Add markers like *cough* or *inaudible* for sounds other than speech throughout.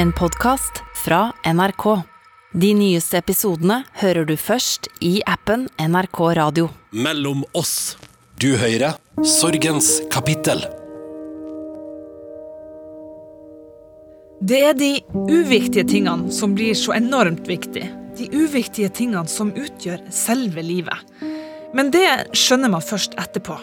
En podkast fra NRK. De nyeste episodene hører du først i appen NRK Radio. Mellom oss. Du hører Sorgens kapittel. Det er de uviktige tingene som blir så enormt viktige. De uviktige tingene som utgjør selve livet. Men det skjønner man først etterpå.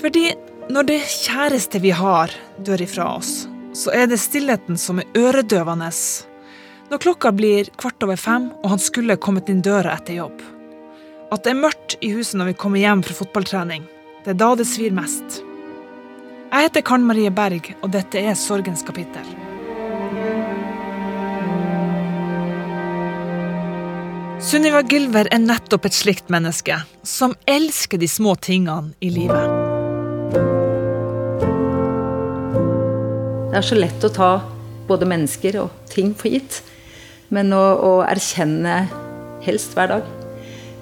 Fordi når det kjæreste vi har, dør ifra oss, så er det stillheten som er øredøvende. Når klokka blir kvart over fem og han skulle kommet inn døra etter jobb. At det er mørkt i huset når vi kommer hjem fra fotballtrening. Det er da det svir mest. Jeg heter Karen Marie Berg, og dette er Sorgens kapittel. Sunniva Gylver er nettopp et slikt menneske, som elsker de små tingene i livet. Det er så lett å ta både mennesker og ting for gitt. Men å, å erkjenne, helst hver dag,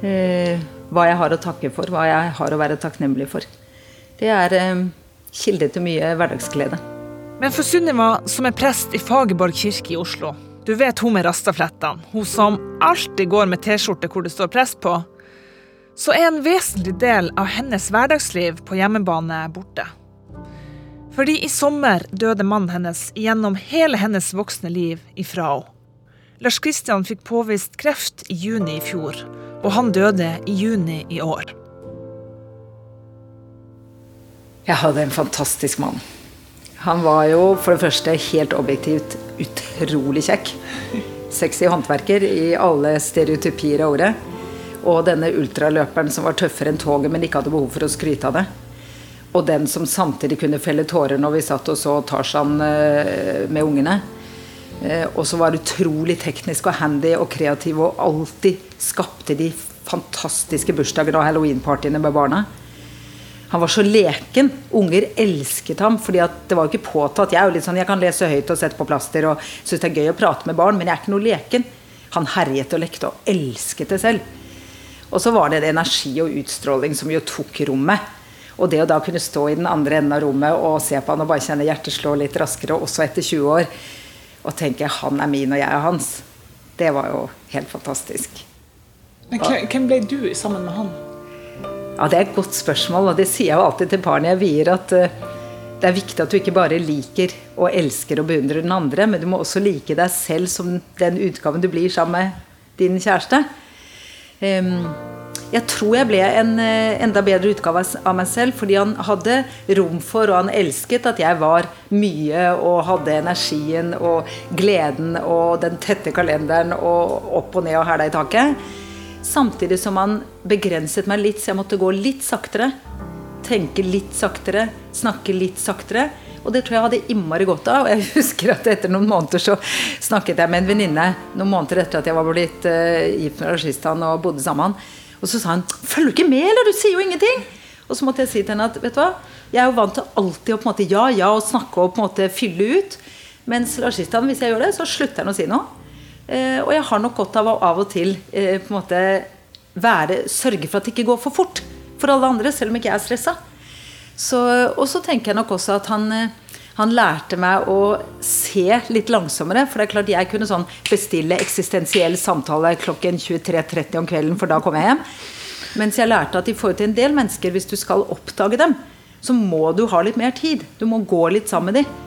eh, hva jeg har å takke for, hva jeg har å være takknemlig for, det er eh, kilde til mye hverdagsglede. Men for Sunniva, som er prest i Fagerborg kirke i Oslo, du vet hun med rastaflettene, hun som alltid går med T-skjorte hvor det står prest på, så er en vesentlig del av hennes hverdagsliv på hjemmebane borte. Fordi i sommer døde mannen hennes gjennom hele hennes voksne liv ifra henne. Lars Kristian fikk påvist kreft i juni i fjor, og han døde i juni i år. Jeg hadde en fantastisk mann. Han var jo for det første helt objektivt utrolig kjekk. Sexy håndverker i alle stereotypier av ordet. Og denne ultraløperen som var tøffere enn toget, men ikke hadde behov for å skryte av det. Og den som samtidig kunne felle tårer når vi satt og så Tarzan eh, med ungene. Eh, og så var utrolig teknisk og handy og kreativ og alltid skapte de fantastiske bursdager og halloweenpartyene med barna. Han var så leken. Unger elsket ham. fordi det var jo ikke påtatt. Jeg er jo litt sånn, jeg kan lese høyt og sette på plaster og synes det er gøy å prate med barn, men jeg er ikke noe leken. Han herjet og lekte og elsket det selv. Og så var det det energi og utstråling som jo tok rommet. Og det å da kunne stå i den andre enden av rommet og se på han og bare kjenne hjertet slå litt raskere, også etter 20 år, og tenke han er min og jeg er hans, det var jo helt fantastisk. Men hvem ble du sammen med han? Ja, Det er et godt spørsmål, og det sier jeg jo alltid til barnet jeg vier. At uh, det er viktig at du ikke bare liker og elsker og beundrer den andre, men du må også like deg selv som den utgaven du blir sammen med din kjæreste. Um, jeg tror jeg ble en eh, enda bedre utgave av meg selv, fordi han hadde rom for, og han elsket at jeg var mye og hadde energien og gleden og den tette kalenderen og opp og ned og hæla i taket. Samtidig som han begrenset meg litt, så jeg måtte gå litt saktere. Tenke litt saktere, snakke litt saktere. Og det tror jeg hadde innmari godt av. Og jeg *laughs* husker at etter noen måneder så snakket jeg med en venninne noen måneder etter at jeg var blitt uh, gift med Rashistan og bodde sammen. Og så sa han 'Følger du ikke med, eller? Du sier jo ingenting'. Og så måtte jeg si til henne at vet du hva, jeg er jo vant til alltid å på en måte ja, ja og snakke og på en måte fylle ut. Mens Lars-Kristian, hvis jeg gjør det, så slutter han å si noe. Eh, og jeg har nok godt av å av og til eh, på en måte være, sørge for at det ikke går for fort for alle andre, selv om ikke jeg er stressa. Og så tenker jeg nok også at han eh, han lærte meg å se litt langsommere. For det er klart jeg kunne sånn bestille eksistensiell samtale klokken 23.30 om kvelden, for da kom jeg hjem. Mens jeg lærte at i forhold til en del mennesker, hvis du skal oppdage dem, så må du ha litt mer tid. Du må gå litt sammen med dem.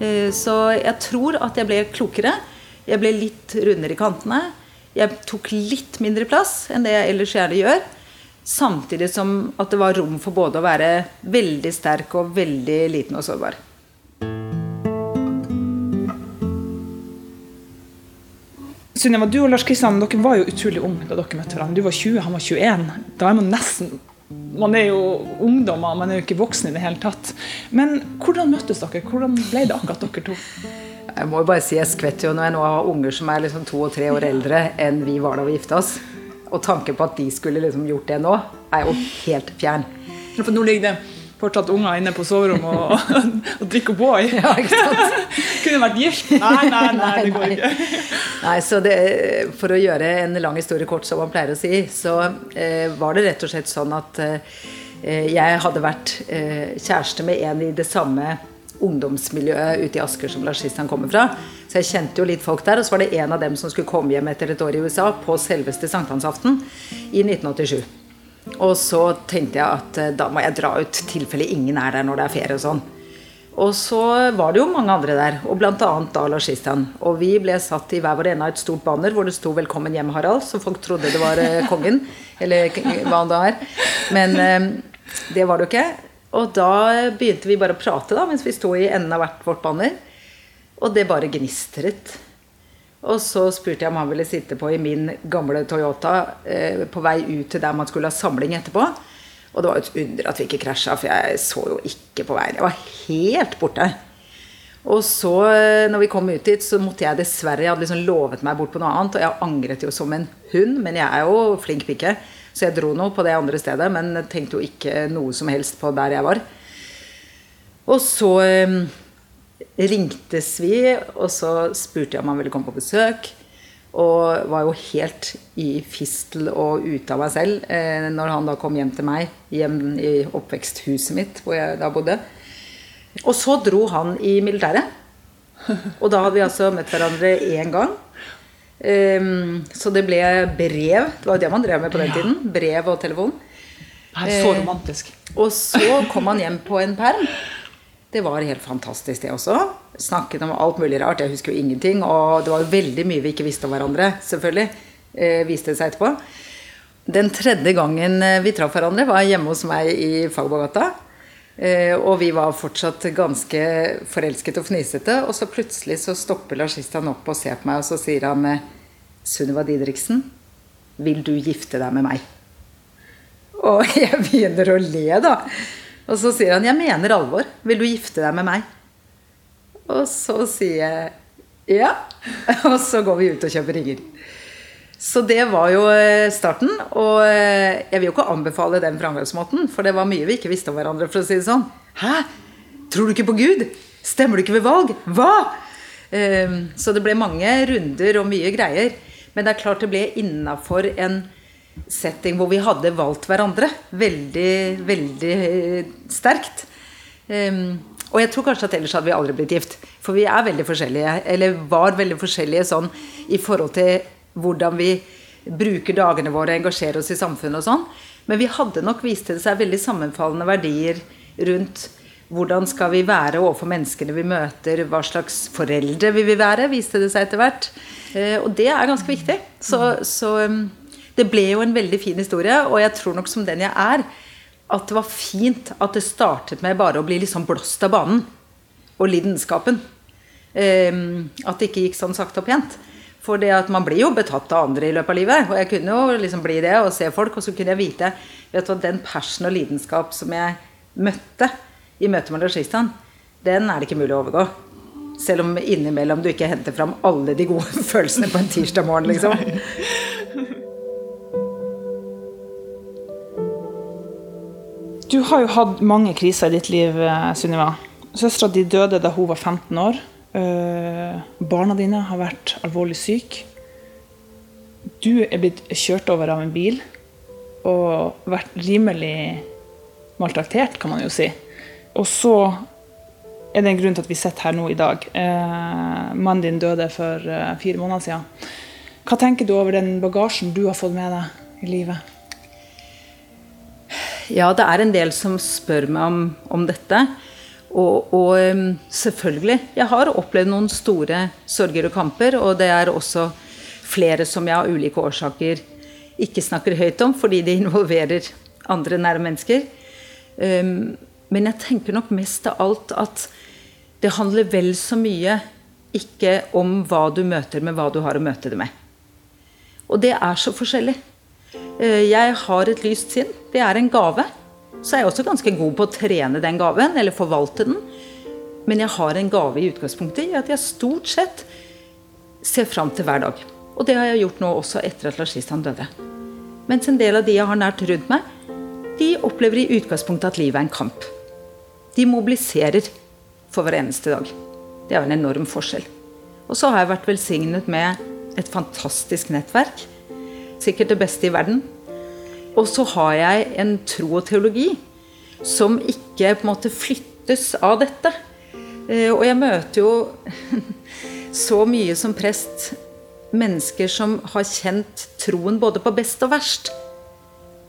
Eh, så jeg tror at jeg ble klokere. Jeg ble litt rundere i kantene. Jeg tok litt mindre plass enn det jeg ellers gjerne gjør. Samtidig som at det var rom for både å være veldig sterk og veldig liten og sårbar. Sunniva, du og Lars Kristian dere var jo utrolig unge da dere møtte hverandre. Du var 20, han var 21. Da er man nesten Man er jo ungdommer, man er jo ikke voksen i det hele tatt. Men hvordan møttes dere? Hvordan ble det akkurat dere to? Jeg må jo bare si jeg skvetter jo når jeg nå har unger som er liksom to og tre år eldre enn vi var da vi gifta oss. Og tanken på at de skulle liksom gjort det nå, er jo helt fjern. For nå ligger det fortsatt unger inne på soverommet og, og drikker O'boy. *laughs* Ja? *laughs* Kunne vært gift. *laughs* Nei, nei, nei, det går ikke. Nei, så det, For å gjøre en lang historie kort, som man pleier å si, så eh, var det rett og slett sånn at eh, jeg hadde vært eh, kjæreste med en i det samme ungdomsmiljøet ute i Asker som Lars Kristian kommer fra. Så jeg kjente jo litt folk der. Og så var det en av dem som skulle komme hjem etter et år i USA på selveste sankthansaften i 1987. Og så tenkte jeg at eh, da må jeg dra ut, tilfelle ingen er der når det er ferie og sånn. Og så var det jo mange andre der, og bl.a. da Lars Kristian. Og vi ble satt i hver vår ende av et stort banner hvor det sto 'Velkommen hjem, Harald', så folk trodde det var eh, kongen. Eller hva han da er. Men eh, det var det jo ikke. Og da begynte vi bare å prate da, mens vi sto i enden av hvert vårt banner. Og det bare gnistret. Og så spurte jeg om han ville sitte på i min gamle Toyota eh, på vei ut til der man skulle ha samling etterpå. Og det var et under at vi ikke krasja, for jeg så jo ikke på veien. Jeg var helt borte. Og så, eh, når vi kom ut dit, så måtte jeg dessverre Jeg hadde liksom lovet meg bort på noe annet, og jeg angret jo som en hund, men jeg er jo flink pike. Så jeg dro nå på det andre stedet, men tenkte jo ikke noe som helst på der jeg var. Og så eh, ringtes vi, og så spurte jeg om han ville komme på besøk. Og var jo helt i fistel og ute av meg selv eh, når han da kom hjem til meg, hjem i oppveksthuset mitt, hvor jeg da bodde. Og så dro han i militæret. Og da hadde vi altså møtt hverandre én gang. Um, så det ble brev. Det var jo det man drev med på den ja. tiden. Brev og telefon. Det er så eh, romantisk. Eh, og så kom han hjem på en perm. Det var helt fantastisk, det også. Snakket om alt mulig rart. Jeg husker jo ingenting. Og det var jo veldig mye vi ikke visste om hverandre, selvfølgelig. Eh, viste det seg etterpå. Den tredje gangen eh, vi traff hverandre, var hjemme hos meg i Fagbogata. Eh, og vi var fortsatt ganske forelsket og fnisete. Og så plutselig så stopper Lars Kristian opp og ser på meg, og så sier han Sunniva Didriksen, vil du gifte deg med meg? Og *laughs* jeg begynner å le, da. Og så sier han 'Jeg mener alvor. Vil du gifte deg med meg?' Og så sier jeg 'Ja'. *laughs* Og så går vi ut og kjøper ringer. Så det var jo eh, starten. Og eh, jeg vil jo ikke anbefale den framgangsmåten, for det var mye vi ikke visste om hverandre, for å si det sånn. Hæ? Tror du ikke på Gud? Stemmer du ikke ved valg? Hva? Ehm, så det ble mange runder og mye greier. Men det er klart det ble innafor en setting hvor vi hadde valgt hverandre veldig, veldig sterkt. Um, og jeg tror kanskje at ellers hadde vi aldri blitt gift. For vi er veldig forskjellige, eller var veldig forskjellige sånn i forhold til hvordan vi bruker dagene våre, engasjerer oss i samfunnet og sånn. Men vi hadde nok, vist det seg, veldig sammenfallende verdier rundt hvordan skal vi være overfor menneskene vi møter, hva slags foreldre vi vil være, viste det seg etter hvert. Uh, og det er ganske viktig. Så, så um, det ble jo en veldig fin historie, og jeg tror nok som den jeg er, at det var fint at det startet med bare å bli liksom blåst av banen. Og lidenskapen. Um, at det ikke gikk sånn sakte og pent. For det at man blir jo betatt av andre i løpet av livet. Og jeg kunne jo liksom bli det og se folk, og så kunne jeg vite vet du, den passion og lidenskap som jeg møtte i møte med Lars Christian, den er det ikke mulig å overgå. Selv om innimellom du ikke henter fram alle de gode *laughs* følelsene på en tirsdag morgen, liksom. Du har jo hatt mange kriser i ditt liv, eh, Sunniva. Søstera di døde da hun var 15 år. Uh, barna dine har vært alvorlig syke. Du er blitt kjørt over av en bil og vært rimelig maltraktert, kan man jo si. Og så er det en grunn til at vi sitter her nå i dag. Uh, mannen din døde for fire måneder siden. Hva tenker du over den bagasjen du har fått med deg i livet? Ja, det er en del som spør meg om, om dette. Og, og, selvfølgelig. Jeg har opplevd noen store sorger og kamper. Og det er også flere som jeg av ulike årsaker ikke snakker høyt om, fordi de involverer andre nære mennesker. Um, men jeg tenker nok mest av alt at det handler vel så mye ikke om hva du møter, men hva du har å møte det med. Og det er så forskjellig. Eh, jeg har et lyst sinn. Det er en gave. Så er jeg også ganske god på å trene den gaven, eller forvalte den. Men jeg har en gave i utgangspunktet i at jeg stort sett ser fram til hver dag. Og det har jeg gjort nå også etter at Lars Christian døde. Mens en del av de jeg har nært rundt meg, de opplever i utgangspunktet at livet er en kamp. De mobiliserer for hver eneste dag. Det er en enorm forskjell. Og så har jeg vært velsignet med et fantastisk nettverk sikkert det beste i verden. Og så har jeg en tro og teologi som ikke på en måte flyttes av dette. Eh, og jeg møter jo *laughs* så mye som prest mennesker som har kjent troen både på best og verst.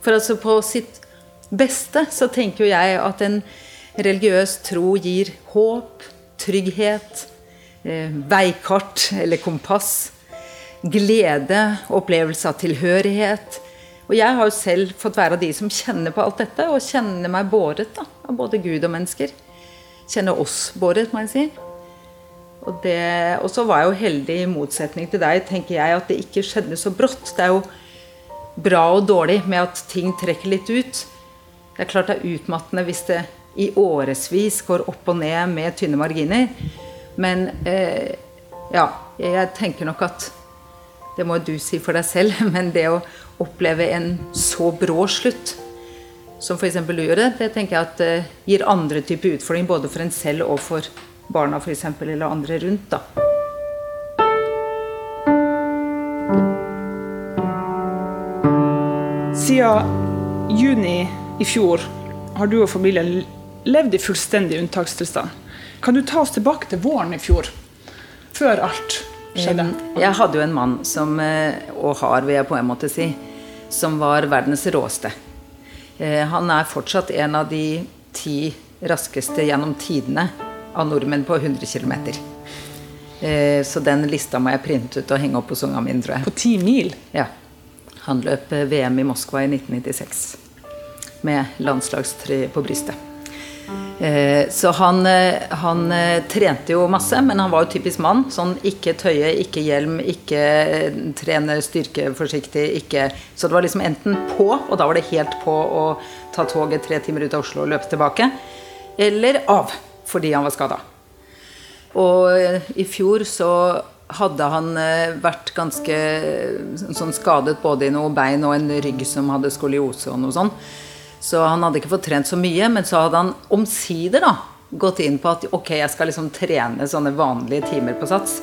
For altså på sitt beste så tenker jo jeg at en religiøs tro gir håp, trygghet, eh, veikart eller kompass, glede, opplevelse av tilhørighet. Og jeg har jo selv fått være av de som kjenner på alt dette, og kjenner meg båret da, av både Gud og mennesker. Kjenner oss båret, må jeg si. Og, det, og så var jeg jo heldig, i motsetning til deg, tenker jeg, at det ikke skjedde så brått. Det er jo bra og dårlig med at ting trekker litt ut. Det er klart det er utmattende hvis det i årevis går opp og ned med tynne marginer. Men eh, ja, jeg tenker nok at Det må du si for deg selv, *laughs* men det å oppleve en så brå slutt som f.eks. du gjorde, det tenker jeg at eh, gir andre typer utfordringer både for en selv og for barna f.eks. eller andre rundt. da. Siden juni i fjor har du og familien levd i fullstendig unntakstilstand. Kan du ta oss tilbake til våren i fjor? Før alt skjedde. Jeg hadde jo en mann som, eh, og har vil jeg på en måte si, som var verdens råeste. Eh, han er fortsatt en av de ti raskeste gjennom tidene av nordmenn på 100 km. Eh, så den lista må jeg printe ut og henge opp hos ungene mine, tror jeg. På ti mil? Ja. Han løp VM i Moskva i 1996 med landslagstrøye på brystet. Eh, så han, han, trente jo masse, men han var jo typisk mann. Sånn ikke tøye, ikke hjelm, ikke trene styrke forsiktig, ikke Så det var liksom enten på, og da var det helt på å ta toget tre timer ut av Oslo og løpe tilbake, eller av fordi han var skada. Og i fjor så hadde han eh, vært ganske sånn skadet både i noe bein og en rygg som hadde skoliose og noe sånn. Så han hadde ikke fått trent så mye, men så hadde han omsider da gått inn på at ok, jeg skal liksom trene sånne vanlige timer på sats.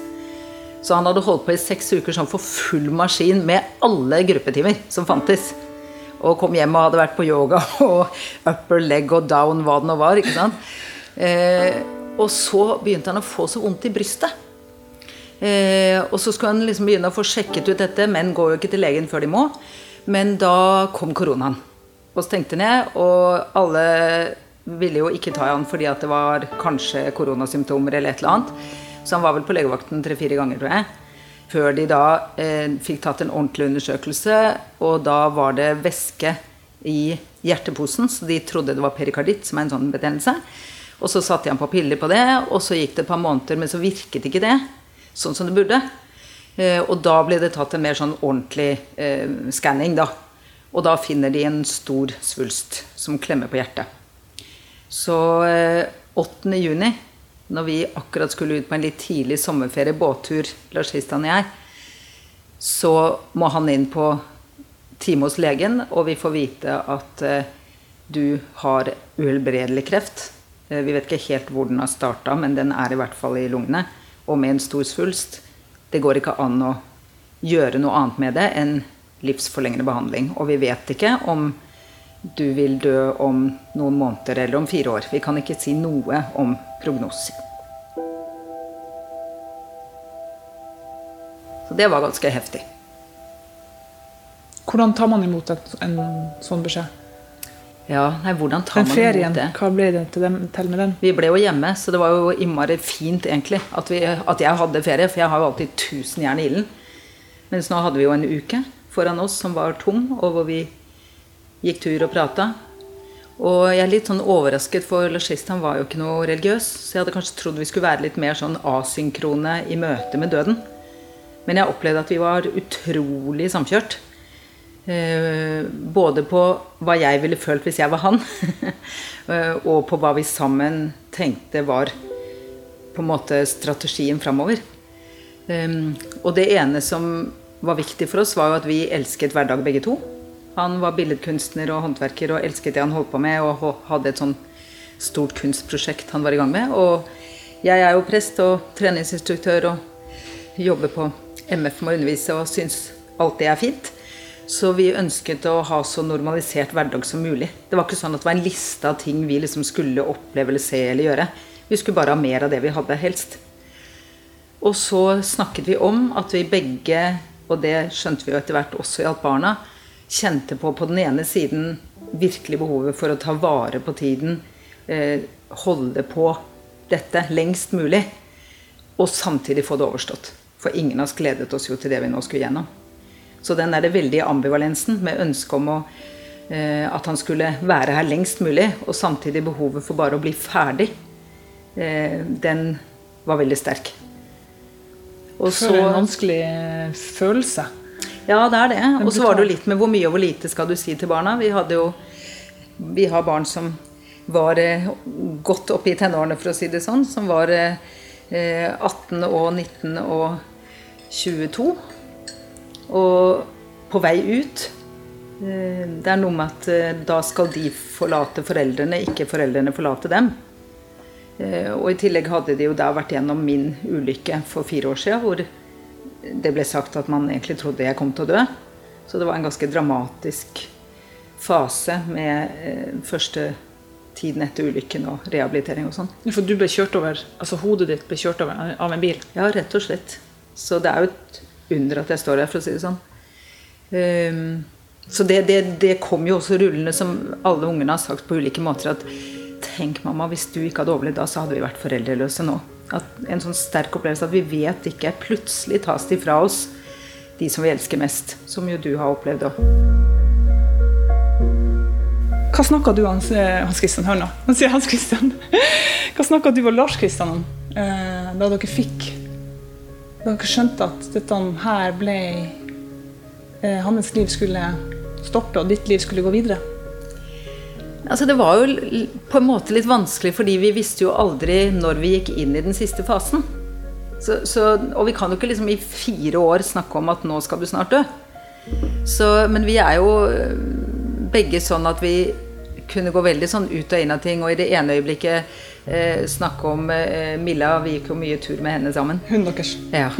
Så han hadde holdt på i seks uker sånn for full maskin med alle gruppetimer som fantes. Og kom hjem og hadde vært på yoga *laughs* og upper leg og down, hva det nå var. ikke sant? Eh, og så begynte han å få så vondt i brystet. Eh, og så skulle han liksom begynne å få sjekket ut dette. Menn går jo ikke til legen før de må. Men da kom koronaen. Og stengte ned. Og alle ville jo ikke ta i han fordi at det var kanskje koronasymptomer eller et eller annet. Så han var vel på legevakten tre-fire ganger, tror jeg. Før de da eh, fikk tatt en ordentlig undersøkelse, og da var det væske i hjerteposen, så de trodde det var perikarditt, som er en sånn betennelse. Og så satte jeg han på piller på det, og så gikk det et par måneder, men så virket ikke det sånn som det burde. Eh, og da ble det tatt en mer sånn ordentlig eh, skanning, da. Og da finner de en stor svulst som klemmer på hjertet. Så eh, 8. juni, når vi akkurat skulle ut på en litt tidlig sommerferie, båttur, Lars Kristian og jeg, så må han inn på time hos legen, og vi får vite at eh, du har uhelbredelig kreft. Eh, vi vet ikke helt hvor den har starta, men den er i hvert fall i lungene. Og med en stor svulst. Det går ikke an å gjøre noe annet med det enn livsforlengende behandling. Og vi vet ikke om du vil dø om noen måneder eller om fire år. Vi kan ikke si noe om prognoser. Så det var ganske heftig. Hvordan tar man imot en sånn beskjed? Ja, nei, hvordan tar Den man ferien, imot det? hva ble det til, dem, til med den? Vi ble jo hjemme, så det var jo innmari fint egentlig at, vi, at jeg hadde ferie. For jeg har jo alltid tusen jern i ilden. Mens nå hadde vi jo en uke foran oss som var tom, og hvor vi gikk tur og prata. Og jeg er litt sånn overrasket, for Lars han var jo ikke noe religiøs. Så jeg hadde kanskje trodd vi skulle være litt mer sånn asynkrone i møte med døden. Men jeg opplevde at vi var utrolig samkjørt. Eh, både på hva jeg ville følt hvis jeg var han, *laughs* eh, og på hva vi sammen tenkte var på en måte strategien framover. Um, og det ene som var viktig for oss, var jo at vi elsket hverdag begge to. Han var billedkunstner og håndverker og elsket det han holdt på med, og hadde et sånn stort kunstprosjekt han var i gang med. Og jeg er jo prest og treningsinstruktør og jobber på MF med å undervise og syns alt det er fint. Så vi ønsket å ha så normalisert hverdag som mulig. Det var ikke sånn at det var en liste av ting vi liksom skulle oppleve eller se eller gjøre. Vi skulle bare ha mer av det vi hadde, helst. Og så snakket vi om at vi begge, og det skjønte vi jo etter hvert også gjaldt barna, kjente på på den ene siden virkelig behovet for å ta vare på tiden, eh, holde på dette lengst mulig, og samtidig få det overstått. For ingen av oss gledet oss jo til det vi nå skulle gjennom. Så den der veldige ambivalensen med ønsket om å, eh, at han skulle være her lengst mulig, og samtidig behovet for bare å bli ferdig, eh, den var veldig sterk. Og så, en vanskelig eh, følelse. Ja, det er det. Og så var det jo litt med hvor mye og hvor lite skal du si til barna. Vi hadde jo Vi har barn som var eh, godt oppe i tenårene, for å si det sånn. Som var 18 eh, og 19 og 22. Og på vei ut Det er noe med at da skal de forlate foreldrene, ikke foreldrene forlate dem. Eh, og i tillegg hadde de jo da vært gjennom min ulykke for fire år siden, hvor det ble sagt at man egentlig trodde jeg kom til å dø. Så det var en ganske dramatisk fase med første tiden etter ulykken og rehabilitering og sånn. For du ble kjørt over, altså hodet ditt ble kjørt over av en bil? Ja, rett og slett. Så det er jo et under at jeg står her, for å si det sånn. Um, så det, det, det, kom jo også rullende, som alle ungene har sagt på ulike måter, at tenk, mamma, hvis du ikke hadde overlevd da, så hadde vi vært foreldreløse nå. At en sånn sterk opplevelse at vi vet ikke. Plutselig tas de fra oss, de som vi elsker mest. Som jo du har opplevd òg. Hva snakka du Hans, Hans Christian, hør nå. Han sier Hans Christian. Hva snakka du og Lars Christian om eh, da dere fikk Da dere skjønte at dette her ble eh, Hans liv skulle stoppe, og ditt liv skulle gå videre? Altså Det var jo på en måte litt vanskelig, fordi vi visste jo aldri når vi gikk inn i den siste fasen. Så, så, og vi kan jo ikke liksom i fire år snakke om at nå skal du snart dø. Så, men vi er jo eh, begge sånn at vi kunne gå veldig sånn ut og inn av ting. Og i det ene øyeblikket eh, snakke om eh, Milla. Vi gikk jo mye tur med henne sammen. Hun deres. Ja.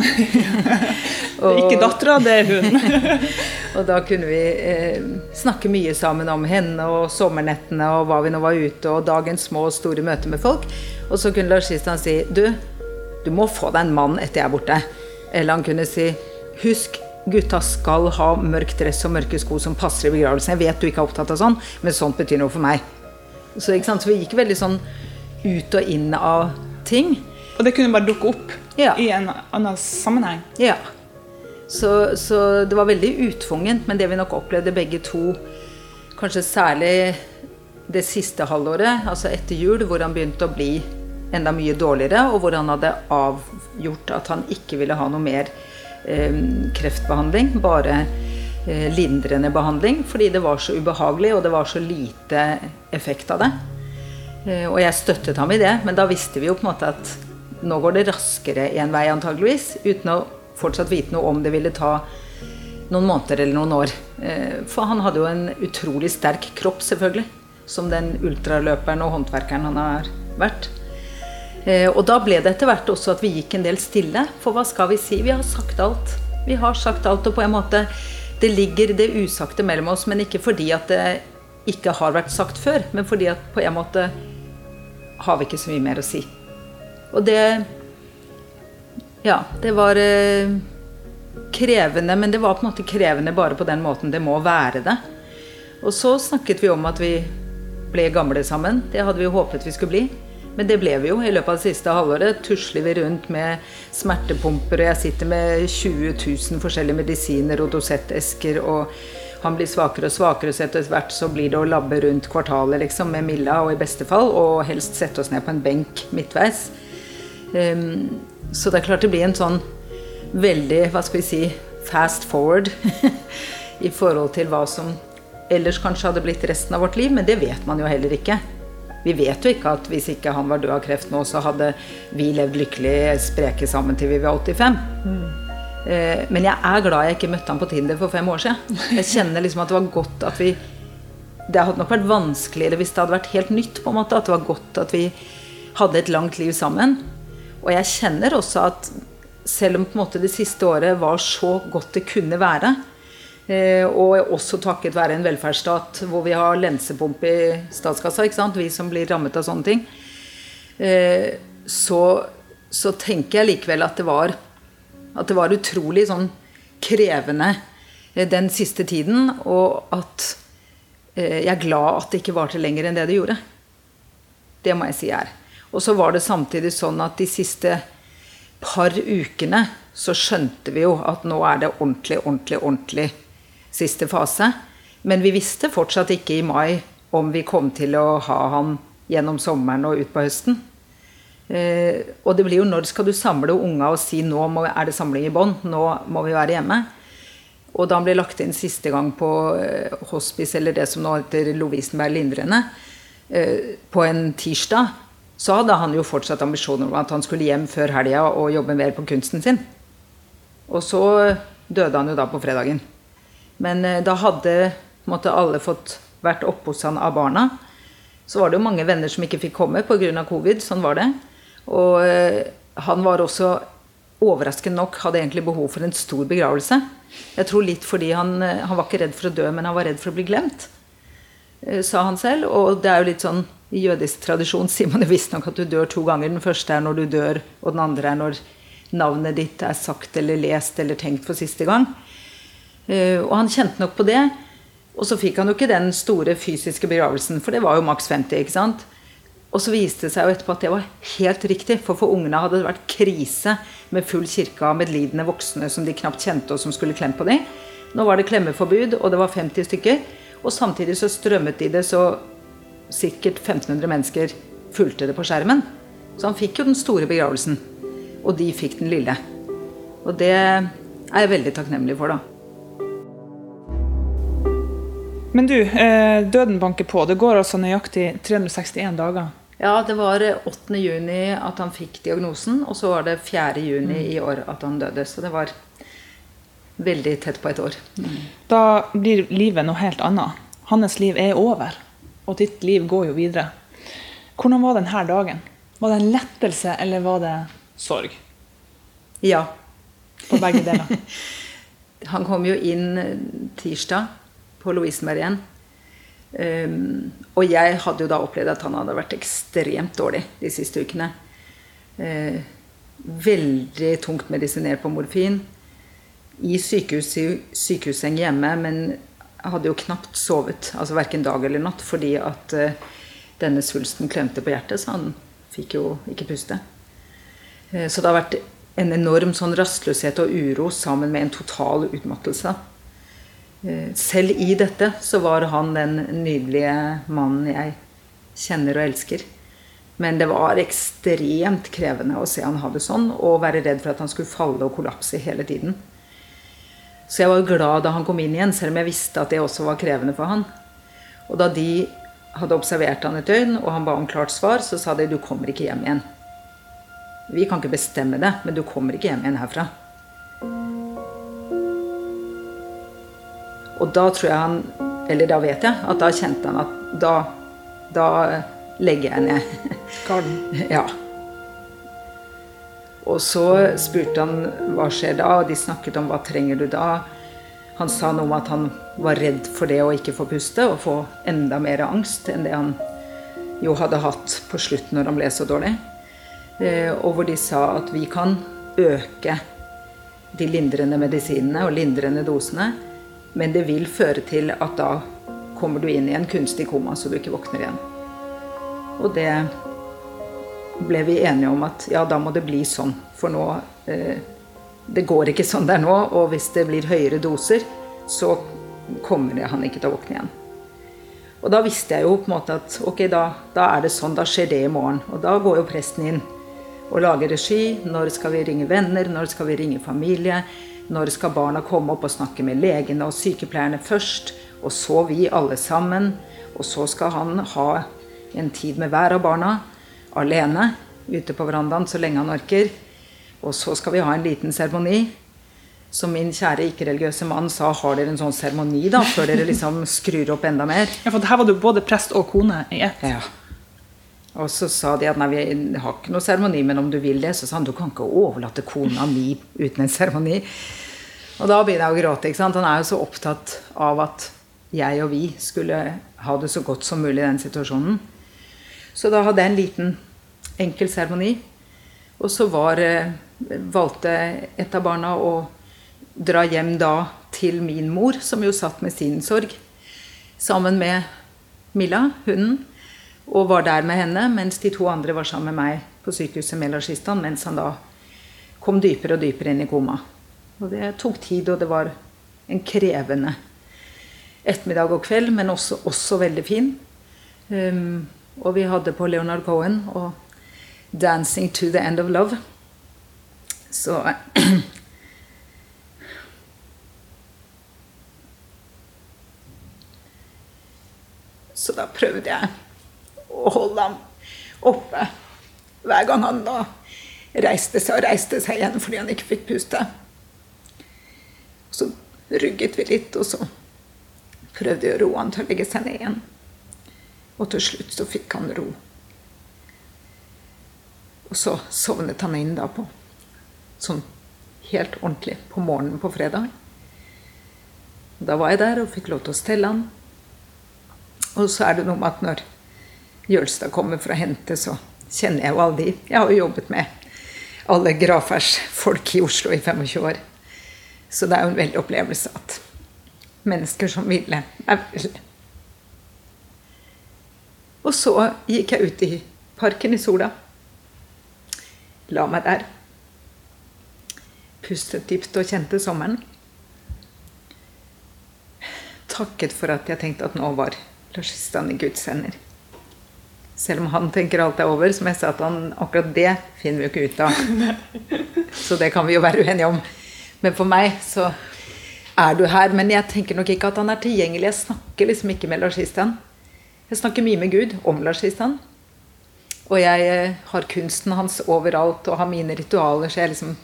*laughs* og, ikke dattera, det er hun. *laughs* og da kunne vi eh, snakke mye sammen om henne og sommernettene og hva vi nå var ute, og dagens små og store møter med folk. Og så kunne Lars Kristian si du, du må få deg en mann etter jeg er borte. Eller han kunne si husk gutta skal ha mørk dress og mørke sko som passer i begravelsen. Jeg vet du ikke er opptatt av sånn, men sånt betyr noe for meg. Så, så vi gikk veldig sånn ut og inn av ting. Og det kunne bare dukke opp ja. i en annen sammenheng? Ja. Så, så, det var veldig utvungent, men det vi nok opplevde begge to, kanskje særlig det siste halvåret, altså etter jul, hvor han begynte å bli enda mye dårligere, og hvor han hadde avgjort at han ikke ville ha noe mer eh, kreftbehandling, bare eh, lindrende behandling, fordi det var så ubehagelig, og det var så lite effekt av det. Eh, og jeg støttet ham i det, men da visste vi jo på en måte at nå går det raskere en vei antageligvis, uten å fortsatt vite noe om det ville ta noen måneder eller noen år. Eh, for han hadde jo en utrolig sterk kropp, selvfølgelig. Som den ultraløperen og håndverkeren han har vært. Eh, og da ble det etter hvert også at vi gikk en del stille. For hva skal vi si? Vi har sagt alt. Vi har sagt alt, og på en måte Det ligger det usagte mellom oss, men ikke fordi at det ikke har vært sagt før, men fordi at på en måte har vi ikke så mye mer å si. Og det Ja, det var eh, krevende, men det var på en måte krevende bare på den måten det må være det. Og så snakket vi om at vi ble gamle sammen. Det hadde vi håpet vi skulle bli. Men det ble vi jo. I løpet av det siste halvåret tusler vi rundt med smertepumper, og jeg sitter med 20 000 forskjellige medisiner og dosettesker og han blir svakere og svakere, så etter hvert så blir det å labbe rundt kvartalet liksom, med Milla, og i beste fall, og helst sette oss ned på en benk midtveis. Um, så det er klart det blir en sånn veldig, hva skal vi si, fast forward *laughs* i forhold til hva som ellers kanskje hadde blitt resten av vårt liv, men det vet man jo heller ikke. Vi vet jo ikke at hvis ikke han var død av kreft nå, så hadde vi levd lykkelig spreke sammen til vi var 85. Mm. Eh, men jeg er glad jeg ikke møtte han på Tinder for fem år siden. Jeg kjenner liksom at det var godt at vi Det hadde nok vært vanskeligere hvis det hadde vært helt nytt. på en måte, At det var godt at vi hadde et langt liv sammen. Og jeg kjenner også at selv om på en måte det siste året var så godt det kunne være, eh, og også takket være en velferdsstat hvor vi har lensepumpe i statskassa, ikke sant? vi som blir rammet av sånne ting, eh, så, så tenker jeg likevel at det var, at det var utrolig sånn krevende eh, den siste tiden, og at eh, jeg er glad at det ikke varte lenger enn det det gjorde. Det må jeg si er. Og så var det samtidig sånn at de siste par ukene så skjønte vi jo at nå er det ordentlig, ordentlig, ordentlig siste fase. Men vi visste fortsatt ikke i mai om vi kom til å ha han gjennom sommeren og ut på høsten. Eh, og det blir jo når skal du samle unga og si nå må, er det samling i bånd, nå må vi være hjemme. Og da han ble lagt inn siste gang på eh, hospice, eller det som nå heter Lovisenberg Lindrende, eh, på en tirsdag, så hadde han jo fortsatt ambisjoner om at han skulle hjem før helga og jobbe mer på kunsten sin. Og så døde han jo da på fredagen. Men eh, da hadde måtte alle fått vært oppe hos han av barna. Så var det jo mange venner som ikke fikk komme pga. covid. Sånn var det. Og eh, han var også overraskende nok hadde egentlig behov for en stor begravelse. Jeg tror litt fordi han, eh, han var ikke redd for å dø, men han var redd for å bli glemt. Sa han selv. Og det er jo litt sånn i jødisk tradisjon sier man jo visstnok at du dør to ganger. Den første er når du dør, og den andre er når navnet ditt er sagt eller lest eller tenkt for siste gang. Og han kjente nok på det. Og så fikk han jo ikke den store fysiske begravelsen, for det var jo maks 50. ikke sant? Og så viste det seg jo etterpå at det var helt riktig, for for ungene hadde det vært krise med full kirke av medlidende voksne som de knapt kjente, og som skulle klemme på dem. Nå var det klemmeforbud, og det var 50 stykker. Og samtidig så strømmet de det, så sikkert 1500 mennesker fulgte det på skjermen. Så han fikk jo den store begravelsen. Og de fikk den lille. Og det er jeg veldig takknemlig for, da. Men du, eh, døden banker på. Det går altså nøyaktig 361 dager. Ja, det var 8. juni at han fikk diagnosen, og så var det 4. juni mm. i år at han døde. Så det var veldig tett på et år. Mm. Da blir livet noe helt annet. Hans liv er over, og ditt liv går jo videre. Hvordan var denne dagen? Var det en lettelse, eller var det sorg? Ja. På begge deler. *laughs* han kom jo inn tirsdag på Lovisenberg igjen. Um, og jeg hadde jo da opplevd at han hadde vært ekstremt dårlig de siste ukene. Uh, veldig tungt medisinert på morfin. I sykehus, sykehusseng hjemme, men hadde jo knapt sovet. Altså verken dag eller natt, fordi at uh, denne svulsten klemte på hjertet, så han fikk jo ikke puste. Uh, så det har vært en enorm sånn rastløshet og uro sammen med en total utmattelse. Eh, selv i dette så var han den nydelige mannen jeg kjenner og elsker. Men det var ekstremt krevende å se han ha det sånn, og være redd for at han skulle falle og kollapse hele tiden. Så jeg var glad da han kom inn igjen, selv om jeg visste at det også var krevende for han. Og da de hadde observert han et døgn, og han ba om klart svar, så sa de du kommer ikke hjem igjen. Vi kan ikke bestemme det, men du kommer ikke hjem igjen herfra. Og da tror jeg han Eller da vet jeg at da kjente han at da, da legger jeg ned. *laughs* Garden. ja. Og så spurte han hva skjer da, og de snakket om hva trenger du da. Han sa noe om at han var redd for det å ikke få puste og få enda mer angst enn det han jo hadde hatt på slutten når han ble så dårlig. Eh, og hvor de sa at vi kan øke de lindrende medisinene og lindrende dosene men det vil føre til at da kommer du inn i en kunstig koma så du ikke våkner igjen. Og det ble vi enige om at ja, da må det bli sånn. For nå eh, Det går ikke sånn det er nå. Og hvis det blir høyere doser, så kommer han ikke til å våkne igjen. Og da visste jeg jo på en måte at ok, da, da er det sånn. Da skjer det i morgen. Og da går jo presten inn og lager regi. Når skal vi ringe venner? Når skal vi ringe familie? Når skal barna komme opp og snakke med legene og sykepleierne først? Og så vi alle sammen. Og så skal han ha en tid med hver av barna alene ute på verandaen så lenge han orker. Og så skal vi ha en liten seremoni. Som min kjære ikke-religiøse mann sa, har dere en sånn seremoni da, før dere liksom *laughs* skrur opp enda mer? Ja, for her var du både prest og kone i ett. Ja. Og så sa de at nei, vi har ikke noe seremoni, men om du vil det, så sa han du kan ikke overlate kona mi uten en seremoni. Og da begynner jeg å gråte. ikke sant? Han er jo så opptatt av at jeg og vi skulle ha det så godt som mulig i den situasjonen. Så da hadde jeg en liten enkel seremoni. Og så var, eh, valgte et av barna å dra hjem da til min mor, som jo satt med sin sorg, sammen med Milla, hunden, og var der med henne, mens de to andre var sammen med meg på sykehuset med Larsistan, mens han da kom dypere og dypere inn i koma. Og det tok tid, og det var en krevende ettermiddag og kveld, men også, også veldig fin. Um, og vi hadde på Leonard Cohen og 'Dancing to the End of Love'. Så *clears throat* Så da prøvde jeg å holde ham oppe hver gang han da reiste seg og reiste seg igjen fordi han ikke fikk puste. Så rugget vi litt, og så prøvde jeg å roe han til å legge seg ned igjen. Og til slutt så fikk han ro. Og så sovnet han inn da på sånn helt ordentlig på morgenen på fredag. Da var jeg der og fikk lov til å stelle han. Og så er det noe med at når Jølstad kommer for å hente, så kjenner jeg jo alle de. Jeg har jo jobbet med alle gravferdsfolk i Oslo i 25 år. Så det er jo en veldig opplevelse at mennesker som ville, er ville. Og så gikk jeg ut i parken i sola. La meg der. Pustet dypt og kjente sommeren. Takket for at jeg tenkte at nå var Larsistan i Guds hender. Selv om han tenker alt er over, som jeg sa at han, akkurat det finner vi jo ikke ut av. *laughs* Så det kan vi jo være uenige om. Men for meg så er du her. Men jeg tenker nok ikke at han er tilgjengelig. Jeg snakker liksom ikke med Lars Kristian. Jeg snakker mye med Gud om Lars Kristian. Og jeg eh, har kunsten hans overalt og har mine ritualer, så jeg liksom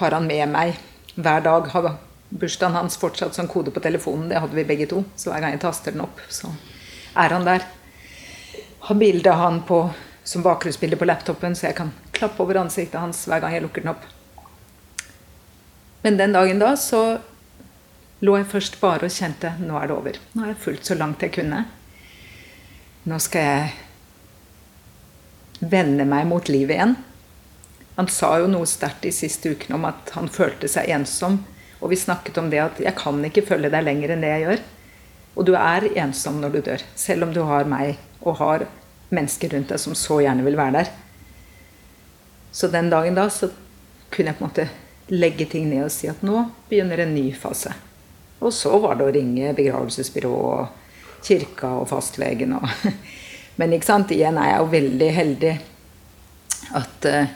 har han med meg hver dag. Har bursdagen hans fortsatt som kode på telefonen. Det hadde vi begge to. Så hver gang jeg taster den opp, så er han der. Har bilde av han på, som bakgrunnsbilde på laptopen, så jeg kan klappe over ansiktet hans hver gang jeg lukker den opp. Men den dagen da så lå jeg først bare og kjente nå er det over. Nå har jeg fulgt så langt jeg kunne. Nå skal jeg vende meg mot livet igjen. Han sa jo noe sterkt de siste ukene om at han følte seg ensom og vi snakket om det at 'jeg kan ikke følge deg lenger enn det jeg gjør'. Og du er ensom når du dør, selv om du har meg og har mennesker rundt deg som så gjerne vil være der. Så den dagen da så kunne jeg på en måte legge ting ned og si at nå begynner en ny fase. Og så var det å ringe begravelsesbyrået og kirka og fastlegen og *laughs* Men ikke sant, igjen er jeg jo veldig heldig at uh,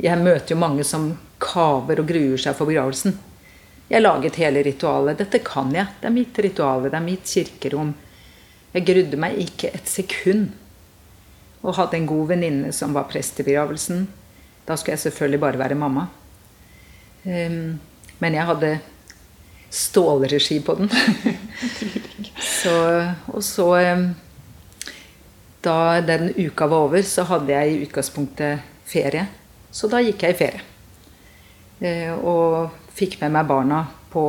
jeg møter jo mange som kaver og gruer seg for begravelsen. Jeg laget hele ritualet. Dette kan jeg. Det er mitt ritual. Det er mitt kirkerom. Jeg grudde meg ikke et sekund. Og hadde en god venninne som var prest i begravelsen. Da skulle jeg selvfølgelig bare være mamma. Um, men jeg hadde stålregi på den. *laughs* så, og så um, Da den uka var over, så hadde jeg i utgangspunktet ferie. Så da gikk jeg i ferie. Uh, og fikk med meg barna på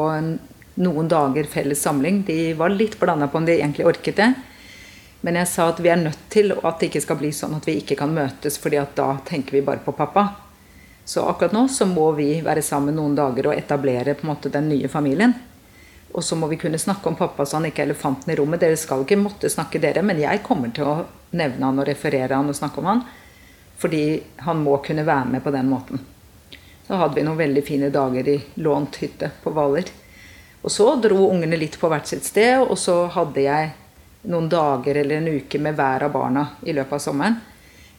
noen dager felles samling. De var litt blanda på om de egentlig orket det. Men jeg sa at vi er nødt til at det ikke skal bli sånn at vi ikke kan møtes, fordi at da tenker vi bare på pappa. Så akkurat nå så må vi være sammen noen dager og etablere på en måte den nye familien. Og så må vi kunne snakke om pappa så han ikke er elefanten i rommet. Dere skal ikke måtte snakke dere, men jeg kommer til å nevne han og referere han og snakke om han. Fordi han må kunne være med på den måten. Da hadde vi noen veldig fine dager i lånt hytte på Hvaler. Og så dro ungene litt på hvert sitt sted, og så hadde jeg noen dager eller en uke med hver av barna i løpet av sommeren.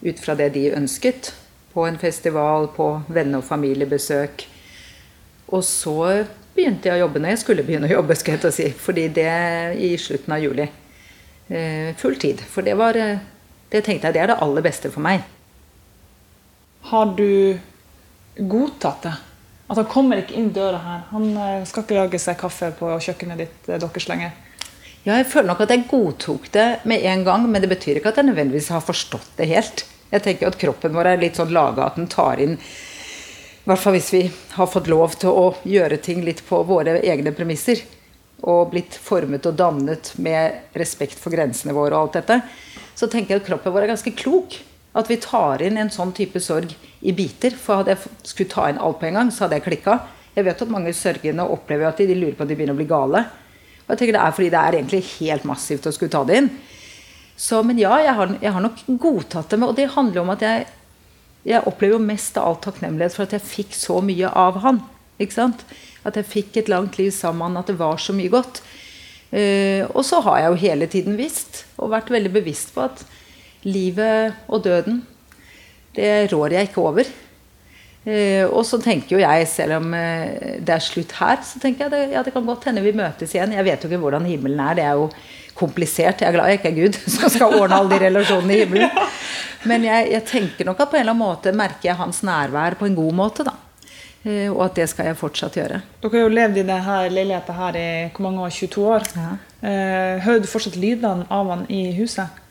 Ut fra det de ønsket. På en festival, på venne- og familiebesøk. Og så begynte jeg å jobbe når jeg skulle begynne å jobbe, skal jeg si. Fordi det i slutten av juli. Eh, full tid. For det var eh, Det tenkte jeg det er det aller beste for meg. Har du godtatt det. At han kommer ikke inn døra her. Han eh, skal ikke lage seg kaffe på kjøkkenet ditt deres lenger. Ja, jeg føler nok at jeg godtok det med en gang, men det betyr ikke at jeg nødvendigvis har forstått det helt. Jeg tenker at kroppen vår er litt sånn laga at den tar inn I hvert fall hvis vi har fått lov til å gjøre ting litt på våre egne premisser. Og blitt formet og dannet med respekt for grensene våre og alt dette. så tenker jeg at kroppen vår er ganske klok. At vi tar inn en sånn type sorg i biter. For hadde jeg skulle ta inn alt på en gang, så hadde jeg klikka. Jeg vet at mange sørgende opplever at de, de lurer på at de begynner å bli gale. Og jeg tenker Det er fordi det er egentlig helt massivt å skulle ta det inn. Så, men ja, jeg har, jeg har nok godtatt det. Og det handler om at jeg, jeg opplever jo mest av alt takknemlighet for at jeg fikk så mye av han. Ikke sant? At jeg fikk et langt liv sammen med han, at det var så mye godt. Uh, og så har jeg jo hele tiden visst, og vært veldig bevisst på, at livet og døden, det rår jeg ikke over. Uh, og så tenker jo jeg, selv om uh, det er slutt her, så tenker jeg det, ja, det kan godt hende vi møtes igjen. Jeg vet jo ikke hvordan himmelen er. Det er jo komplisert. Jeg er glad jeg ikke er Gud *laughs* som skal ordne alle de relasjonene i himmelen. *laughs* Men jeg, jeg tenker nok at på en eller annen måte merker jeg hans nærvær på en god måte. da. Eh, og at det skal jeg fortsatt gjøre. Dere har jo levd i denne leiligheten her i hvor mange år? 22 år. Ja. Eh, hører du fortsatt lydene av han i huset?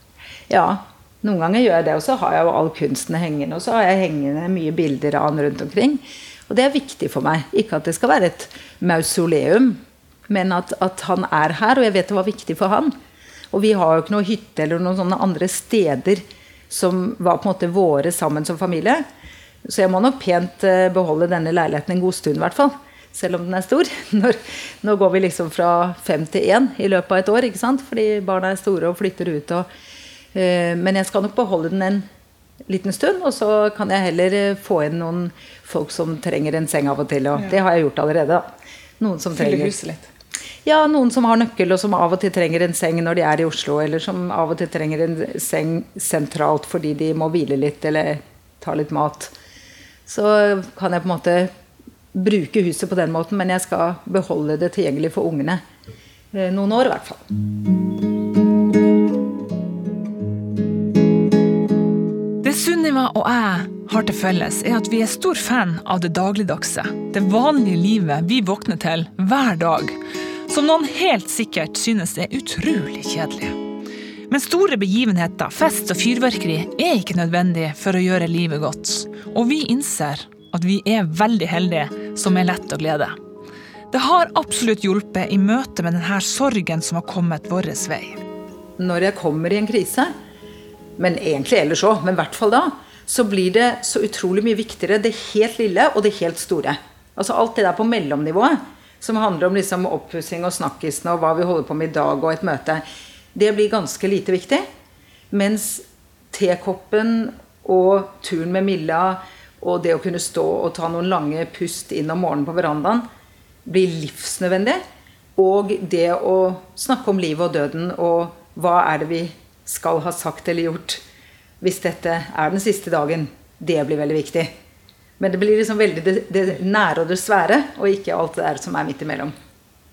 Ja, noen ganger gjør jeg det. Og så har jeg jo all kunsten hengende. Og så har jeg hengende mye bilder av han rundt omkring. Og det er viktig for meg. Ikke at det skal være et mausoleum, men at, at han er her. Og jeg vet det var viktig for han. Og vi har jo ikke noe hytte eller noen sånne andre steder som var på en måte våre sammen som familie. Så jeg må nok pent eh, beholde denne leiligheten en god stund, i hvert fall. Selv om den er stor. *laughs* Når, nå går vi liksom fra fem til én i løpet av et år, ikke sant? fordi barna er store og flytter ut. Og, men jeg skal nok beholde den en liten stund, og så kan jeg heller eh, få inn noen folk som trenger en seng av og til. Og ja. det har jeg gjort allerede. Noen som Fylle huset litt. Ja, noen som har nøkkel, og som av og til trenger en seng når de er i Oslo. Eller som av og til trenger en seng sentralt fordi de må hvile litt eller ta litt mat så kan jeg på en måte bruke huset på den måten, men jeg skal beholde det tilgjengelig for ungene. Eh, noen år, i hvert fall. Sunniva og jeg har til felles, er at vi er stor fan av det dagligdagse. Det vanlige livet vi våkner til hver dag. Som noen helt sikkert synes er utrolig kjedelig. Men store begivenheter, fest og fyrverkeri er ikke nødvendig for å gjøre livet godt. Og vi innser at vi er veldig heldige som er lett å glede. Det har absolutt hjulpet i møte med denne sorgen som har kommet vår vei. Når jeg kommer i en krise, men egentlig ellers òg, men i hvert fall da, så blir det så utrolig mye viktigere det helt lille og det helt store. Altså alt det der på mellomnivået, som handler om liksom oppussing og snakkisene og hva vi holder på med i dag og et møte det blir ganske lite viktig. Mens tekoppen og turen med Milla og det å kunne stå og ta noen lange pust inn om morgenen på verandaen blir livsnødvendig. Og det å snakke om livet og døden og hva er det vi skal ha sagt eller gjort hvis dette er den siste dagen, det blir veldig viktig. Men det blir liksom veldig det, det nære og det svære, og ikke alt det der som er midt imellom.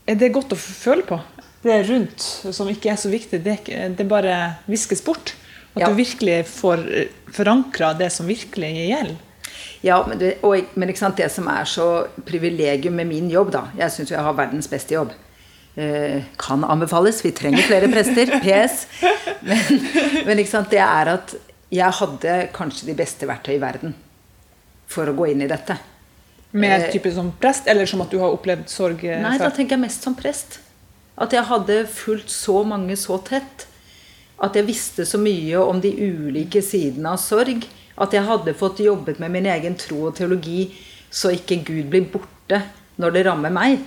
Er det godt å føle på? det rundt som ikke er så viktig, det, det bare viskes bort. At ja. du virkelig får eh, forankra det som virkelig gjelder. Ja, men, det, og, men det som er så privilegium med min jobb, da Jeg syns jeg har verdens beste jobb. Eh, kan anbefales. Vi trenger flere prester. *laughs* PS. Men, men det er at jeg hadde kanskje de beste verktøy i verden for å gå inn i dette. Med type som prest, eller som at du har opplevd sorg? Eh, Nei, da tenker jeg mest som prest. At jeg hadde fulgt så mange så tett. At jeg visste så mye om de ulike sidene av sorg. At jeg hadde fått jobbet med min egen tro og teologi så ikke Gud blir borte når det rammer meg.